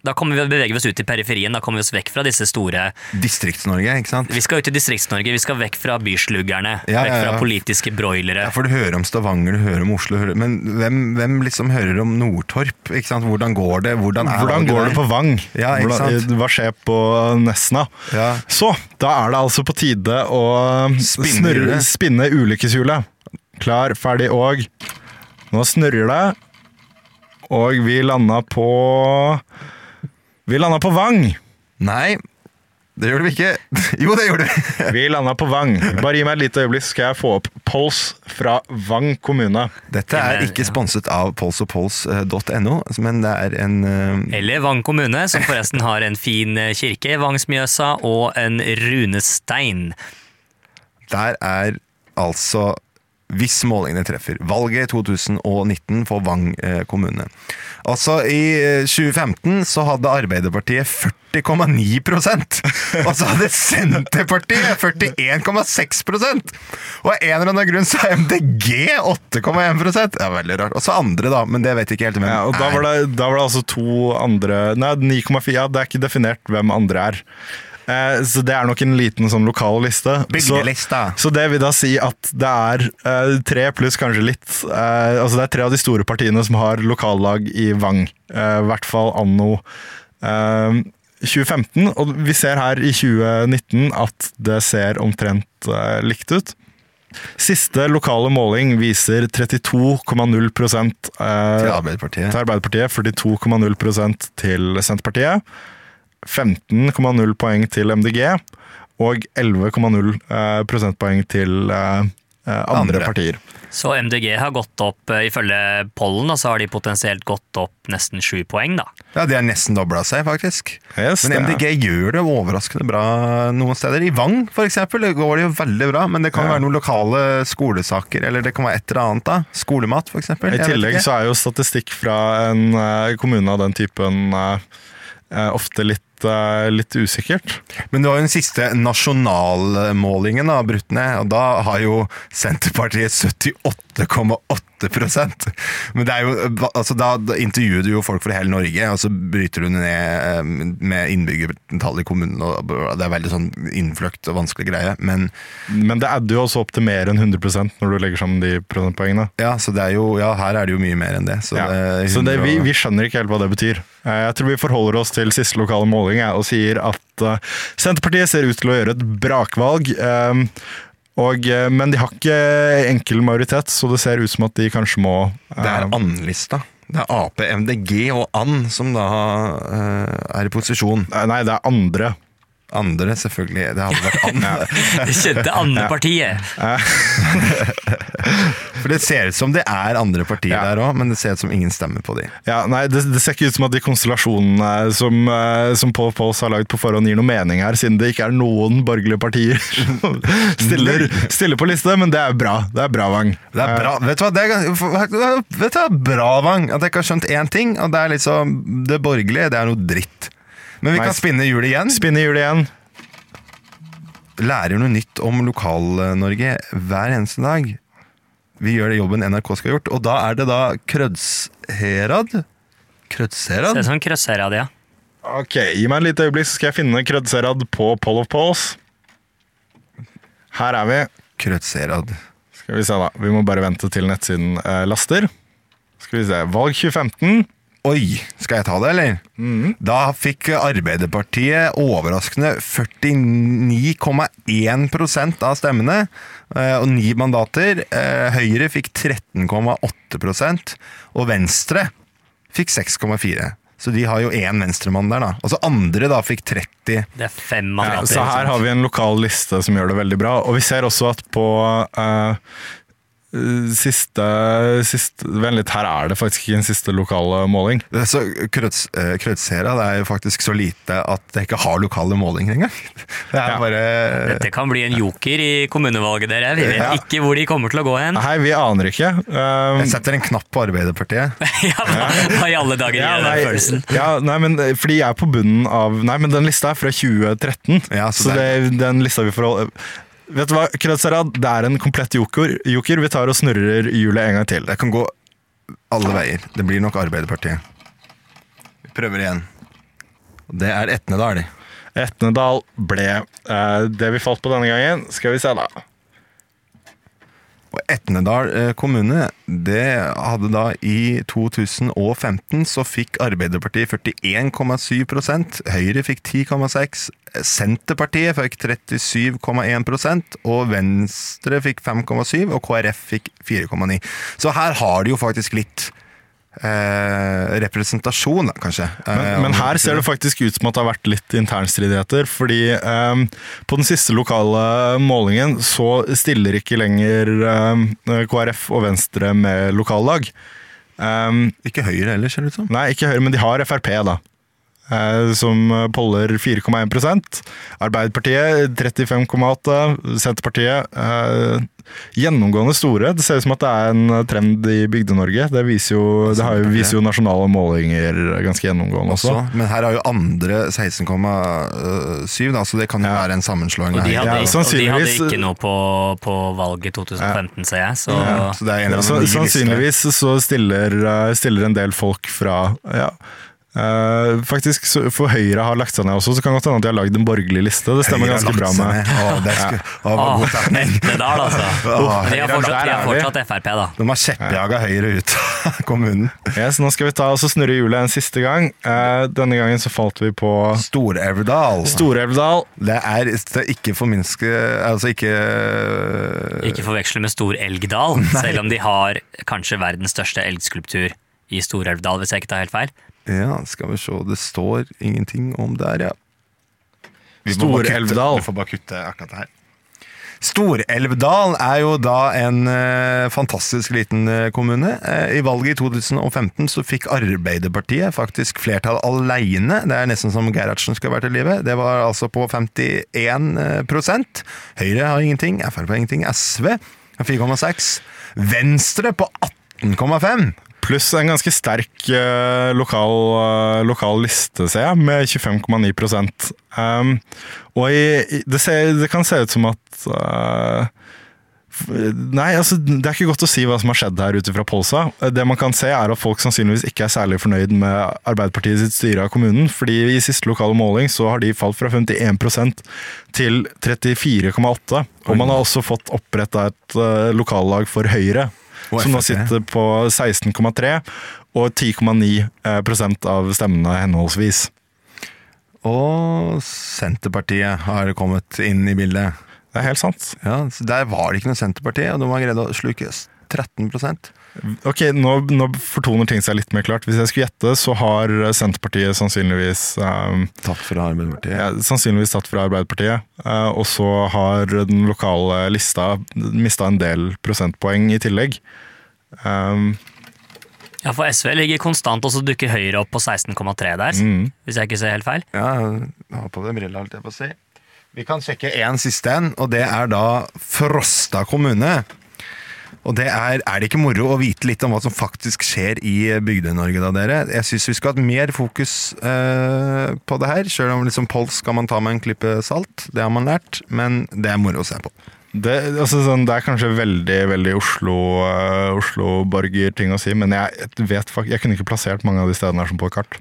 S2: da kommer vi å bevege oss ut i periferien, da kommer vi oss vekk fra disse store
S9: Distrikts-Norge, ikke sant?
S2: Vi skal ut i Distrikts-Norge, vi skal vekk fra bysluggerne.
S9: Ja,
S2: vekk
S9: ja,
S2: fra
S9: ja.
S2: politiske broilere.
S9: Ja, for du hører om Stavanger, du hører om Oslo, hører, men hvem, hvem liksom hører om Nordtorp? Ikke sant? Hvordan går det? Hvordan, er
S1: Hvordan går det på Vang?
S9: Ja, ikke
S1: Hvordan,
S9: sant?
S1: hva skjer på Nesna?
S9: Ja.
S1: Så, da er det altså på tide å snurre, spinne ulykkeshjulet. Klar, ferdig og Nå snurrer det, og vi landa på Vi landa på Vang!
S9: Nei, det gjorde vi ikke. (laughs) Jo, det gjorde vi! (laughs)
S1: Vi landa på Vang. Bare gi meg et lite øyeblikk, skal jeg få opp Pols fra Vang kommune.
S9: Dette er ikke sponset av polsogpols.no, men det er en uh...
S2: Eller Vang kommune, som forresten har en fin eh, kirke, Vangsmjøsa, og en runestein.
S9: der er altså hvis målingene treffer. Valget i 2019 for Vang eh, kommune. Altså, I eh, 2015 så hadde Arbeiderpartiet 40,9 Og så hadde Senterpartiet 41,6 Og av en eller annen grunn så er MDG 8,1 Det er veldig rart. Og så andre, da, men det vet jeg ikke helt hvem
S1: Ja, og da var, det, da var det altså to andre Nei, 9,4. Ja, det er ikke definert hvem andre er. Eh, så det er nok en liten sånn lokal liste. Så,
S9: Bygdelista.
S1: så det vil da si at det er eh, tre pluss kanskje litt eh, Altså det er tre av de store partiene som har lokallag i Vang. Eh, I hvert fall anno eh, 2015. Og vi ser her i 2019 at det ser omtrent eh, likt ut. Siste lokale måling viser 32,0 eh,
S9: Til Arbeiderpartiet.
S1: til Arbeiderpartiet, 42,0 til Senterpartiet, 15,0 poeng til MDG og 11,0 eh, prosentpoeng til eh, eh, andre,
S9: Andre.
S1: partier.
S2: Så MDG har gått opp, ifølge pollen, så har de potensielt gått opp nesten sju poeng, da.
S9: Ja, De har nesten dobla seg, faktisk.
S1: Yes,
S9: Men MDG ja. Gjør det overraskende bra noen steder. I Vang for eksempel, det går det jo veldig bra, men det kan
S1: Ja.
S9: være noen lokale skolesaker, eller det kan være et eller annet. da. Skolemat, for eksempel.
S1: I tillegg så er jo statistikk fra en kommune av den typen ofte litt, eh, litt usikkert.
S9: Men det var jo den siste nasjonalmålingen brutt ned, og da har jo Senterpartiet 78,8% Men det er jo, altså da, intervjuer du jo folk fra hele Norge, og så bryter du ned eh, med innbyggertall i kommunen. og Det er veldig sånn innfløkt og vanskelig greie. Men
S1: Men det adder jo også opp til mer enn 100% når du legger sammen de prosentpoengene.
S9: ja, så det er jo, ja, her er det jo mye mer enn det. Så,
S1: Ja.
S9: det, er
S1: Så det, vi, vi skjønner ikke helt hva det betyr. Eh, Jeg tror vi forholder oss til siste lokale måling jeg, og sier at eh, Senterpartiet ser ut til å gjøre et brakvalg. eh, Og, eh, men de har ikke enkel majoritet, så det ser ut som at de kanskje må
S9: Det er and-lista. Det er Ap, MDG og And som da er i posisjon.
S1: Nei, det er andre.
S9: Andre, selvfølgelig. Det hadde vært (laughs) andre.
S2: Det kjente andrepartiet. (laughs)
S9: For det ser ut som det er andre partier
S1: Ja.
S9: der òg, men det ser ut som ingen stemmer på de.
S1: Ja, nei, det, det ser ikke ut som at de konstellasjonene som, eh, som Paul Pauls har lagd på forhånd gir noe mening her, siden det ikke er noen borgerlige partier som (laughs) stiller, stiller på liste, men det er bra. Det er bra, Wang.
S9: Det er bra, vet du hva, det er, vet du hva, bra, Wang, at jeg ikke har skjønt én ting, og det er liksom Det borgerlige, det er noe dritt. Men vi
S1: Nei.
S9: kan spinne hjulet igjen.
S1: Spinne hjulet igjen.
S9: Lærer noe nytt om Lokal-Norge hver eneste dag. Vi gjør det jobben NRK skal ha gjort, og da er det da Krødsherad? Krødsherad?
S2: Det er sånn Krødsherad, ja.
S1: Ok, gi meg et lite øyeblikk, så skal jeg finne Krødserad på Poll of Polls. Her er vi.
S9: Krødsherad.
S1: Skal vi se da, Vi må bare vente til nettsiden eh, laster. Skal vi se, Valg 2015.
S9: Oi, skal jeg ta det, eller? Da fikk Arbeiderpartiet overraskende 49,1% av stemmene, eh, og ni mandater. Eh, Høyre fikk 13,8% og Venstre fikk 6,4 Så de har jo én venstremann der, da. Og så andre da fikk 30.
S2: Det er fem
S1: Ja,
S2: mandater.
S1: så her har vi en lokal liste som gjør det veldig bra. Og vi ser også at på eh, siste, siste Vent litt, her er det faktisk ikke en siste lokale måling.
S9: Det er Så Krødsera eh, det er jo faktisk så lite at det ikke har lokale målinger engang. (laughs) Det er
S1: Ja.
S9: bare
S2: Dette kan bli en joker i kommunevalget, dere. Vi vet
S9: Ja.
S2: ikke hvor de kommer til å gå hen.
S1: Nei, vi aner ikke. Um,
S9: Jeg setter en knapp på Arbeiderpartiet. (laughs)
S2: Ja, hva, hva i alle dager
S1: ja,
S2: den
S1: nei,
S2: følelsen?
S1: ja, nei, men eh, fordi jeg er på bunnen av Nei, men den lista er fra 2013.
S9: Ja, så
S1: så
S9: det
S1: det, den lista vi forholder Vet du hva, Krødsarad, det er en komplett joker. joker. Vi tar og snurrer hjulet en gang til.
S9: Det kan gå alle veier. Det blir nok Arbeiderpartiet. Vi prøver igjen. Det er Etnedal.
S1: Etnedal ble eh, det vi falt på denne gangen. Skal vi se, da.
S9: Og Etnedal eh, kommune, det hadde da i 2015 så fikk Arbeiderpartiet 41,7 Høyre fikk 10,6 Senterpartiet fikk 37,1% og Venstre fikk 5,7 og KrF fikk 4,9 Så her har de jo faktisk litt eh, representasjon, kanskje.
S1: Men,
S9: Eh,
S1: men her ser det faktisk ut som at det har vært litt internstridigheter. Fordi eh, på den siste lokale målingen så stiller ikke lenger eh, KrF og Venstre med lokallag. Um,
S9: Ikke Høyre heller, ser det ut som.
S1: nei, ikke Høyre, men de har Frp, da. eh, som poller 4,1% Arbeiderpartiet 35,8 Senterpartiet eh, gjennomgående store. Det ser ut som at det er en trend i Bygde-Norge. Det viser jo, det har jo, viser jo nasjonale målinger ganske gjennomgående også.
S9: Også, men her er jo andre 16,7, da, så det kan jo være en sammenslåing.
S2: Og de hadde,
S1: Ja,
S2: og de hadde ikke noe på, på valget 2015, ser jeg. Så
S9: Ja, så det er en eller
S1: Så, sannsynligvis så stiller, eh, stiller en del folk fra ja, eh, faktisk, så- For Høyre har lagt seg ned også, så kan det godt hende at de har lagd en borgerlig liste. Det stemmer
S9: Høyre
S1: ganske bra med.
S9: Å, det skulle, å,
S2: Åh,
S9: god stemning.
S2: Nittedal, altså. Oh, de har fortsatt, de har fortsatt Frp, da.
S9: De har kjeppjaga Høyre ut av kommunen.
S1: Yes, nå skal vi ta oss og snurre hjulet en siste gang. Uh, denne gangen så falt vi på
S9: Stor-Elvdal. Det er det er ikke forminske Altså ikke
S2: Ikke forveksle med Stor-Elgdal, (laughs) selv om de har kanskje verdens største elgskulptur i Stor-Elvdal, hvis jeg ikke tar helt feil.
S9: Ja, skal vi se. Det står ingenting om der, ja.
S1: Storelvdal.
S9: Vi får bare kutte akkurat det her. Stor-Elvdal er jo da en eh, fantastisk liten eh, kommune. Eh, I valget i 2015 så fikk Arbeiderpartiet faktisk flertall alene. Det er nesten som Gerhardsen skal være til livet. Det var altså på 51 prosent. Høyre har ingenting, Frp har ingenting, SV har 4,6. Venstre på 18,5.
S1: Pluss en ganske sterk eh, lokal, eh, lokal liste, ser jeg, med 25,9 um, Og i, det, ser, det kan se ut som at uh, Nei, altså, det er ikke godt å si hva som har skjedd her ute fra Polsa. Det man kan se er at folk sannsynligvis ikke er særlig fornøyd med Arbeiderpartiet sitt styre av kommunen, fordi i siste lokale måling så har de falt fra 51% til 34,8. Og man har også fått oppretta et uh, lokallag for Høyre, som nå sitter på 16,3 og 10,9 prosent av stemmene henholdsvis.
S9: Og Senterpartiet har kommet inn i bildet.
S1: Det er helt sant.
S9: Ja, så Der var det ikke noe Senterparti, og de har greid å sluke 13
S1: Ok, nå, nå fortoner ting seg litt mer klart. Hvis jeg skulle gjette, så har Senterpartiet sannsynligvis um,
S9: Tatt fra Arbeiderpartiet.
S1: ja, sannsynligvis tatt fra Arbeiderpartiet. eh, og så har den lokale lista mista en del prosentpoeng i tillegg. Um,
S2: Ja, for SV ligger konstant, og så dukker Høyre opp på 16,3 der,
S1: Mm.
S2: hvis jeg ikke ser helt feil.
S9: Ja, jeg har på det brilla, holdt jeg på å si. Vi kan sjekke én siste en, og det er da Frosta kommune. Og det er, er det ikke moro å vite litt om hva som faktisk skjer i Bygde-Norge, da, dere? Jeg syns vi skal ha mer fokus eh, på det her. Sjøl om liksom Pols skal man ta med en klype salt, det har man lært, men det er moro å se på.
S1: det, altså, sånn, det er kanskje veldig veldig Oslo, uh, Oslo-borger-ting å si, men jeg vet fak- jeg kunne ikke plassert mange av de stedene her som på et kart.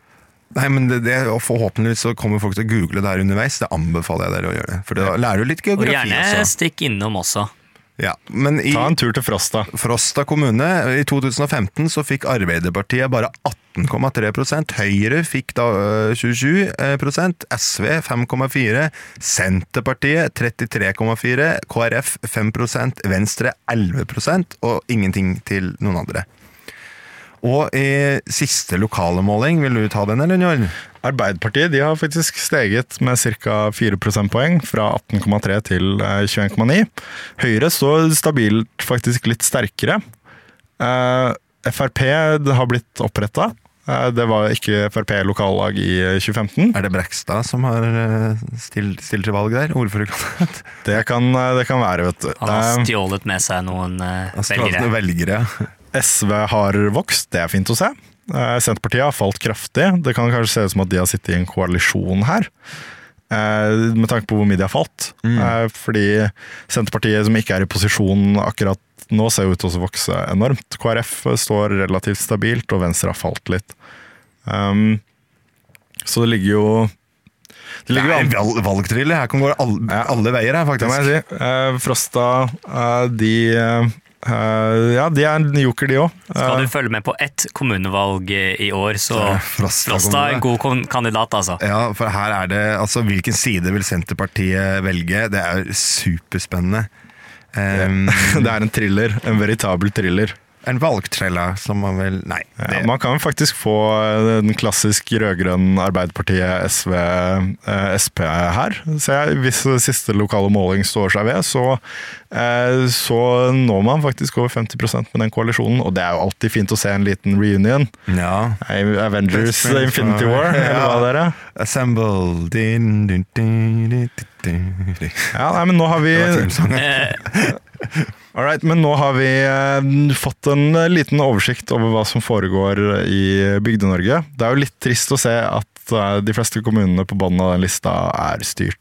S9: Nei, men det, det, og Forhåpentligvis så kommer folk til å google det her underveis. Det anbefaler jeg dere å gjøre. det For da lærer du litt geografi.
S2: Og gjerne
S9: også.
S2: stikk innom også.
S9: Ja, men i
S1: Ta en tur til Frosta.
S9: Frosta kommune i 2015 så fikk Arbeiderpartiet bare 18,3% Høyre fikk da øh, 27% SV 5,4 Senterpartiet 33,4 KrF 5% Venstre 11% og ingenting til noen andre. Og i siste lokale måling, vil du ta den, eller Njord?
S1: Arbeiderpartiet de har faktisk steget med ca. 4 prosentpoeng, fra 18,3 til eh, 21,9. Høyre står stabilt faktisk litt sterkere. Eh, Frp har blitt oppretta. Eh, det var ikke Frp lokallag i eh, 2015.
S9: Er det Brekstad som har stilt, stilt til valg der? Ordførerkandidat?
S1: Det kan, eh, det kan være, vet du.
S2: Han har
S1: Eh,
S2: stjålet med seg noen velgere.
S9: Han har
S2: velgere.
S1: SV har vokst, det er fint å se. Eh, Senterpartiet har falt kraftig. Det kan kanskje se ut som at de har sittet i en koalisjon her. eh, Med tanke på hvor mye de har falt. Mm. Fordi Senterpartiet, som ikke er i posisjon akkurat nå, ser ut til å vokse enormt. KrF står relativt stabilt, og Venstre har falt litt. Um, så det ligger jo Det
S9: Det
S1: ligger jo
S9: er en valgthriller. Her kan gå alle, alle veier, her,
S1: Det må
S9: faktisk.
S1: jeg si. Eh, Frosta, eh, de eh, Ja, de er en joker, de òg.
S2: Skal du følge med på ett kommunevalg eh, i år, så
S9: Frosta
S2: Frosta er en god kandidat, altså.
S9: Ja, for her er det Altså, hvilken side vil Senterpartiet velge? Det er superspennende. Um, (laughs)
S1: Det er en thriller. En veritabel thriller.
S9: En valgtrella som man vel Nei.
S1: Ja, man kan faktisk få eh, den klassisk rød-grønn Arbeiderpartiet, SV, eh, Sp her. Så jeg, hvis siste lokale måling står seg ved, så, eh, så når man faktisk over 50% med den koalisjonen. Og det er jo alltid fint å se en liten reunion.
S9: ja.
S1: Avengers Infinity War,
S9: eller
S1: eller hva
S9: Ja.
S1: dere?
S9: Assemble din, din, din, din, din.
S1: Ja, nei, men nå har vi (laughs) (laughs) Alright, men nå har vi eh, fått en eh, liten oversikt over hva som foregår i Bygde-Norge. Det er jo litt trist å se at eh, de fleste kommunene på bunnen av den lista er styrt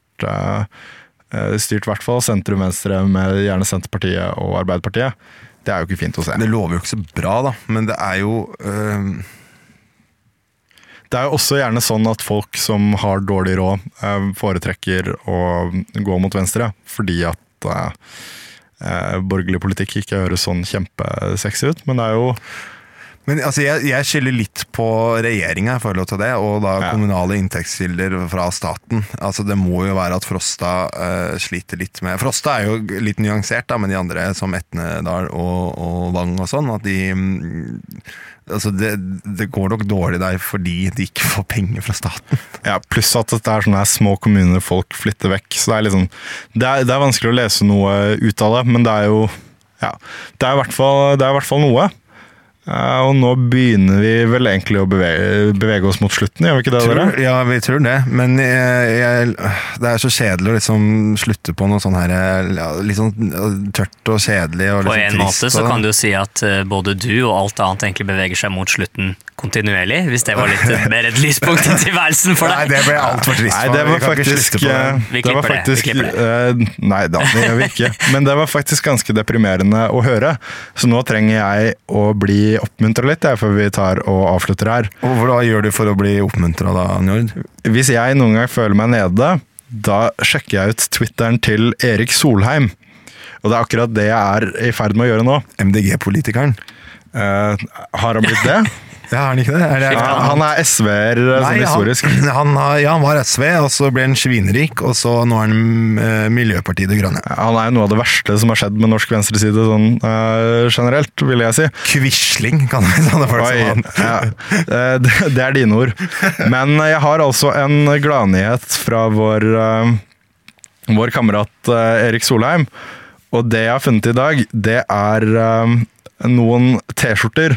S1: Styrt i hvert fall sentrum-venstre med gjerne Senterpartiet og Arbeiderpartiet. Det er jo ikke fint å se.
S9: Det lover jo ikke så bra, da, men det er jo øh...
S1: Det er jo også gjerne sånn at folk som har dårlig råd, foretrekker å gå mot venstre, fordi at eh, borgerlig politikk ikke høres sånn kjempesexy ut. Men det er jo
S9: Men altså, jeg, jeg skylder litt på regjeringa det, og da
S1: Ja.
S9: kommunale inntektskilder fra staten. Altså, Det må jo være at Frosta uh, sliter litt med Frosta er jo litt nyansert da, men de andre, som Etnedal og, og Vang og sånn. At de mm, Altså, det, det går nok dårlig der fordi de ikke får penger fra staten. (laughs)
S1: Ja, pluss at det er sånne små kommuner folk flytter vekk. Så det er, liksom, det, er, det er vanskelig å lese noe ut av det, men det er jo ja, det er i hvert fall, det i hvert fall noe. Eh, og nå begynner vi vel egentlig å bevege, bevege oss mot slutten, gjør vi ikke det? dere?
S9: Ja, vi tror det, men jeg, jeg, det er så kjedelig å liksom slutte på noe sånn her ja, Litt sånn tørt og kjedelig og
S2: På
S9: en
S2: en måte så kan du jo si at eh, både du og alt annet egentlig beveger seg mot slutten kontinuerlig, hvis det var litt eh, (laughs) mer et lyspunkt i tilværelsen for deg.
S9: Nei, det ble altfor trist
S1: Nei, det var faktisk,
S9: det.
S1: eh,
S2: Vi
S1: det var
S2: klipper det, klipper
S1: eh, Nei da, det gjør vi ikke. Men det var faktisk ganske deprimerende å høre. Så nå trenger jeg å bli oppmuntra litt, jeg, før vi tar og avslutter her.
S9: Og Hva gjør du for å bli oppmuntra da, Njord?
S1: Hvis jeg noen gang føler meg nede, da sjekker jeg ut Twitteren til Erik Solheim. Og det er akkurat det jeg er i ferd med å gjøre nå.
S9: MDG-politikeren?
S1: Uh, har han blitt det? (laughs)
S9: Ja, er han ikke det? Er det
S1: han er SV-er sånn historisk. (laughs)
S9: Han, han, ja, han var SV, og så ble han svinrik, og så nå er han eh, Miljøpartiet De Grønne.
S1: Han er jo noe av det verste som har skjedd med norsk venstreside sånn uh, generelt, vil jeg si.
S9: Quisling, kan vi sånne folk
S1: Oi,
S9: som han.
S1: ja. Eh, det, det er dine ord. Men jeg har altså en gladnyhet fra vår, uh, vår kamerat eh, Erik Solheim. Og det jeg har funnet i dag, det er eh, noen T-skjorter.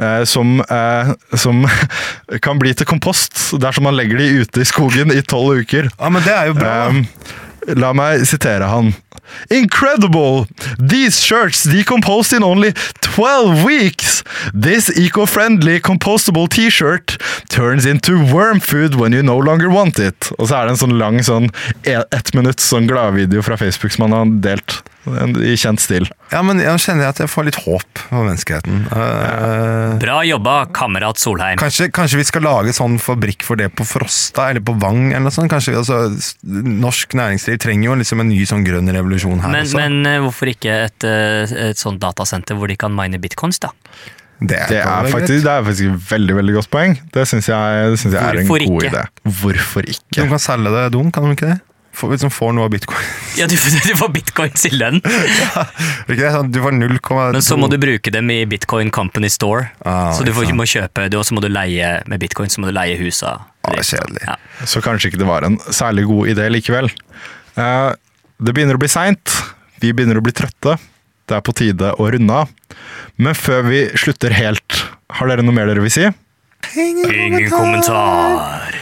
S1: Eh, Som, eh, som (laughs) kan bli til kompost dersom man legger de ute i skogen i tolv uker.
S9: Ja, men det er jo bra.
S1: Um, la meg sitere han. Incredible! These shirts decomposed in only 12 weeks! This eco-friendly compostable t-shirt turns into worm food when you no longer want it. Og så er det en sånn lang sånn e- ett minutts sånn gladvideo fra Facebook som han har delt i kjent stil.
S9: Ja, men jeg kjenner at jeg får litt håp for menneskeheten. Uh,
S2: Bra jobba, kamerat Solheim.
S9: Kanskje, kanskje vi skal lage sånn fabrikk for det på Frosta eller på Vang? eller noe sånt. Kanskje, altså, Norsk næringsliv trenger jo liksom en ny sånn grønn revolusjon her
S2: Men,
S9: også.
S2: men eh, hvorfor ikke et, eh, et sånt datasenter hvor de kan mine bitcoins, da?
S9: det
S1: Det er faktisk, det er faktisk et veldig veldig godt poeng. Det syns jeg, det synes jeg er en god
S2: ikke?
S1: idé. Hvorfor ikke?
S9: De kan selge det dum, kan de ikke det? Får, liksom får noe av bitcoin.
S2: Ja, du, du får bitcoins i lønn, (laughs)
S9: ja, ikke det? Sånn, Du får 0,2
S2: men så må du bruke dem i Bitcoin Company Store.
S9: Ah,
S2: så du får, må kjøpe, og så må du leie med bitcoin, så må du leie husa.
S9: Ah, kjedelig.
S2: Ja.
S1: Så kanskje ikke det var en særlig god idé likevel. Eh, det begynner å bli seint. Vi begynner å bli trøtte. Det er på tide å runde av. Men før vi slutter helt, har dere noe mer dere vil si?
S2: Ingen kommentar.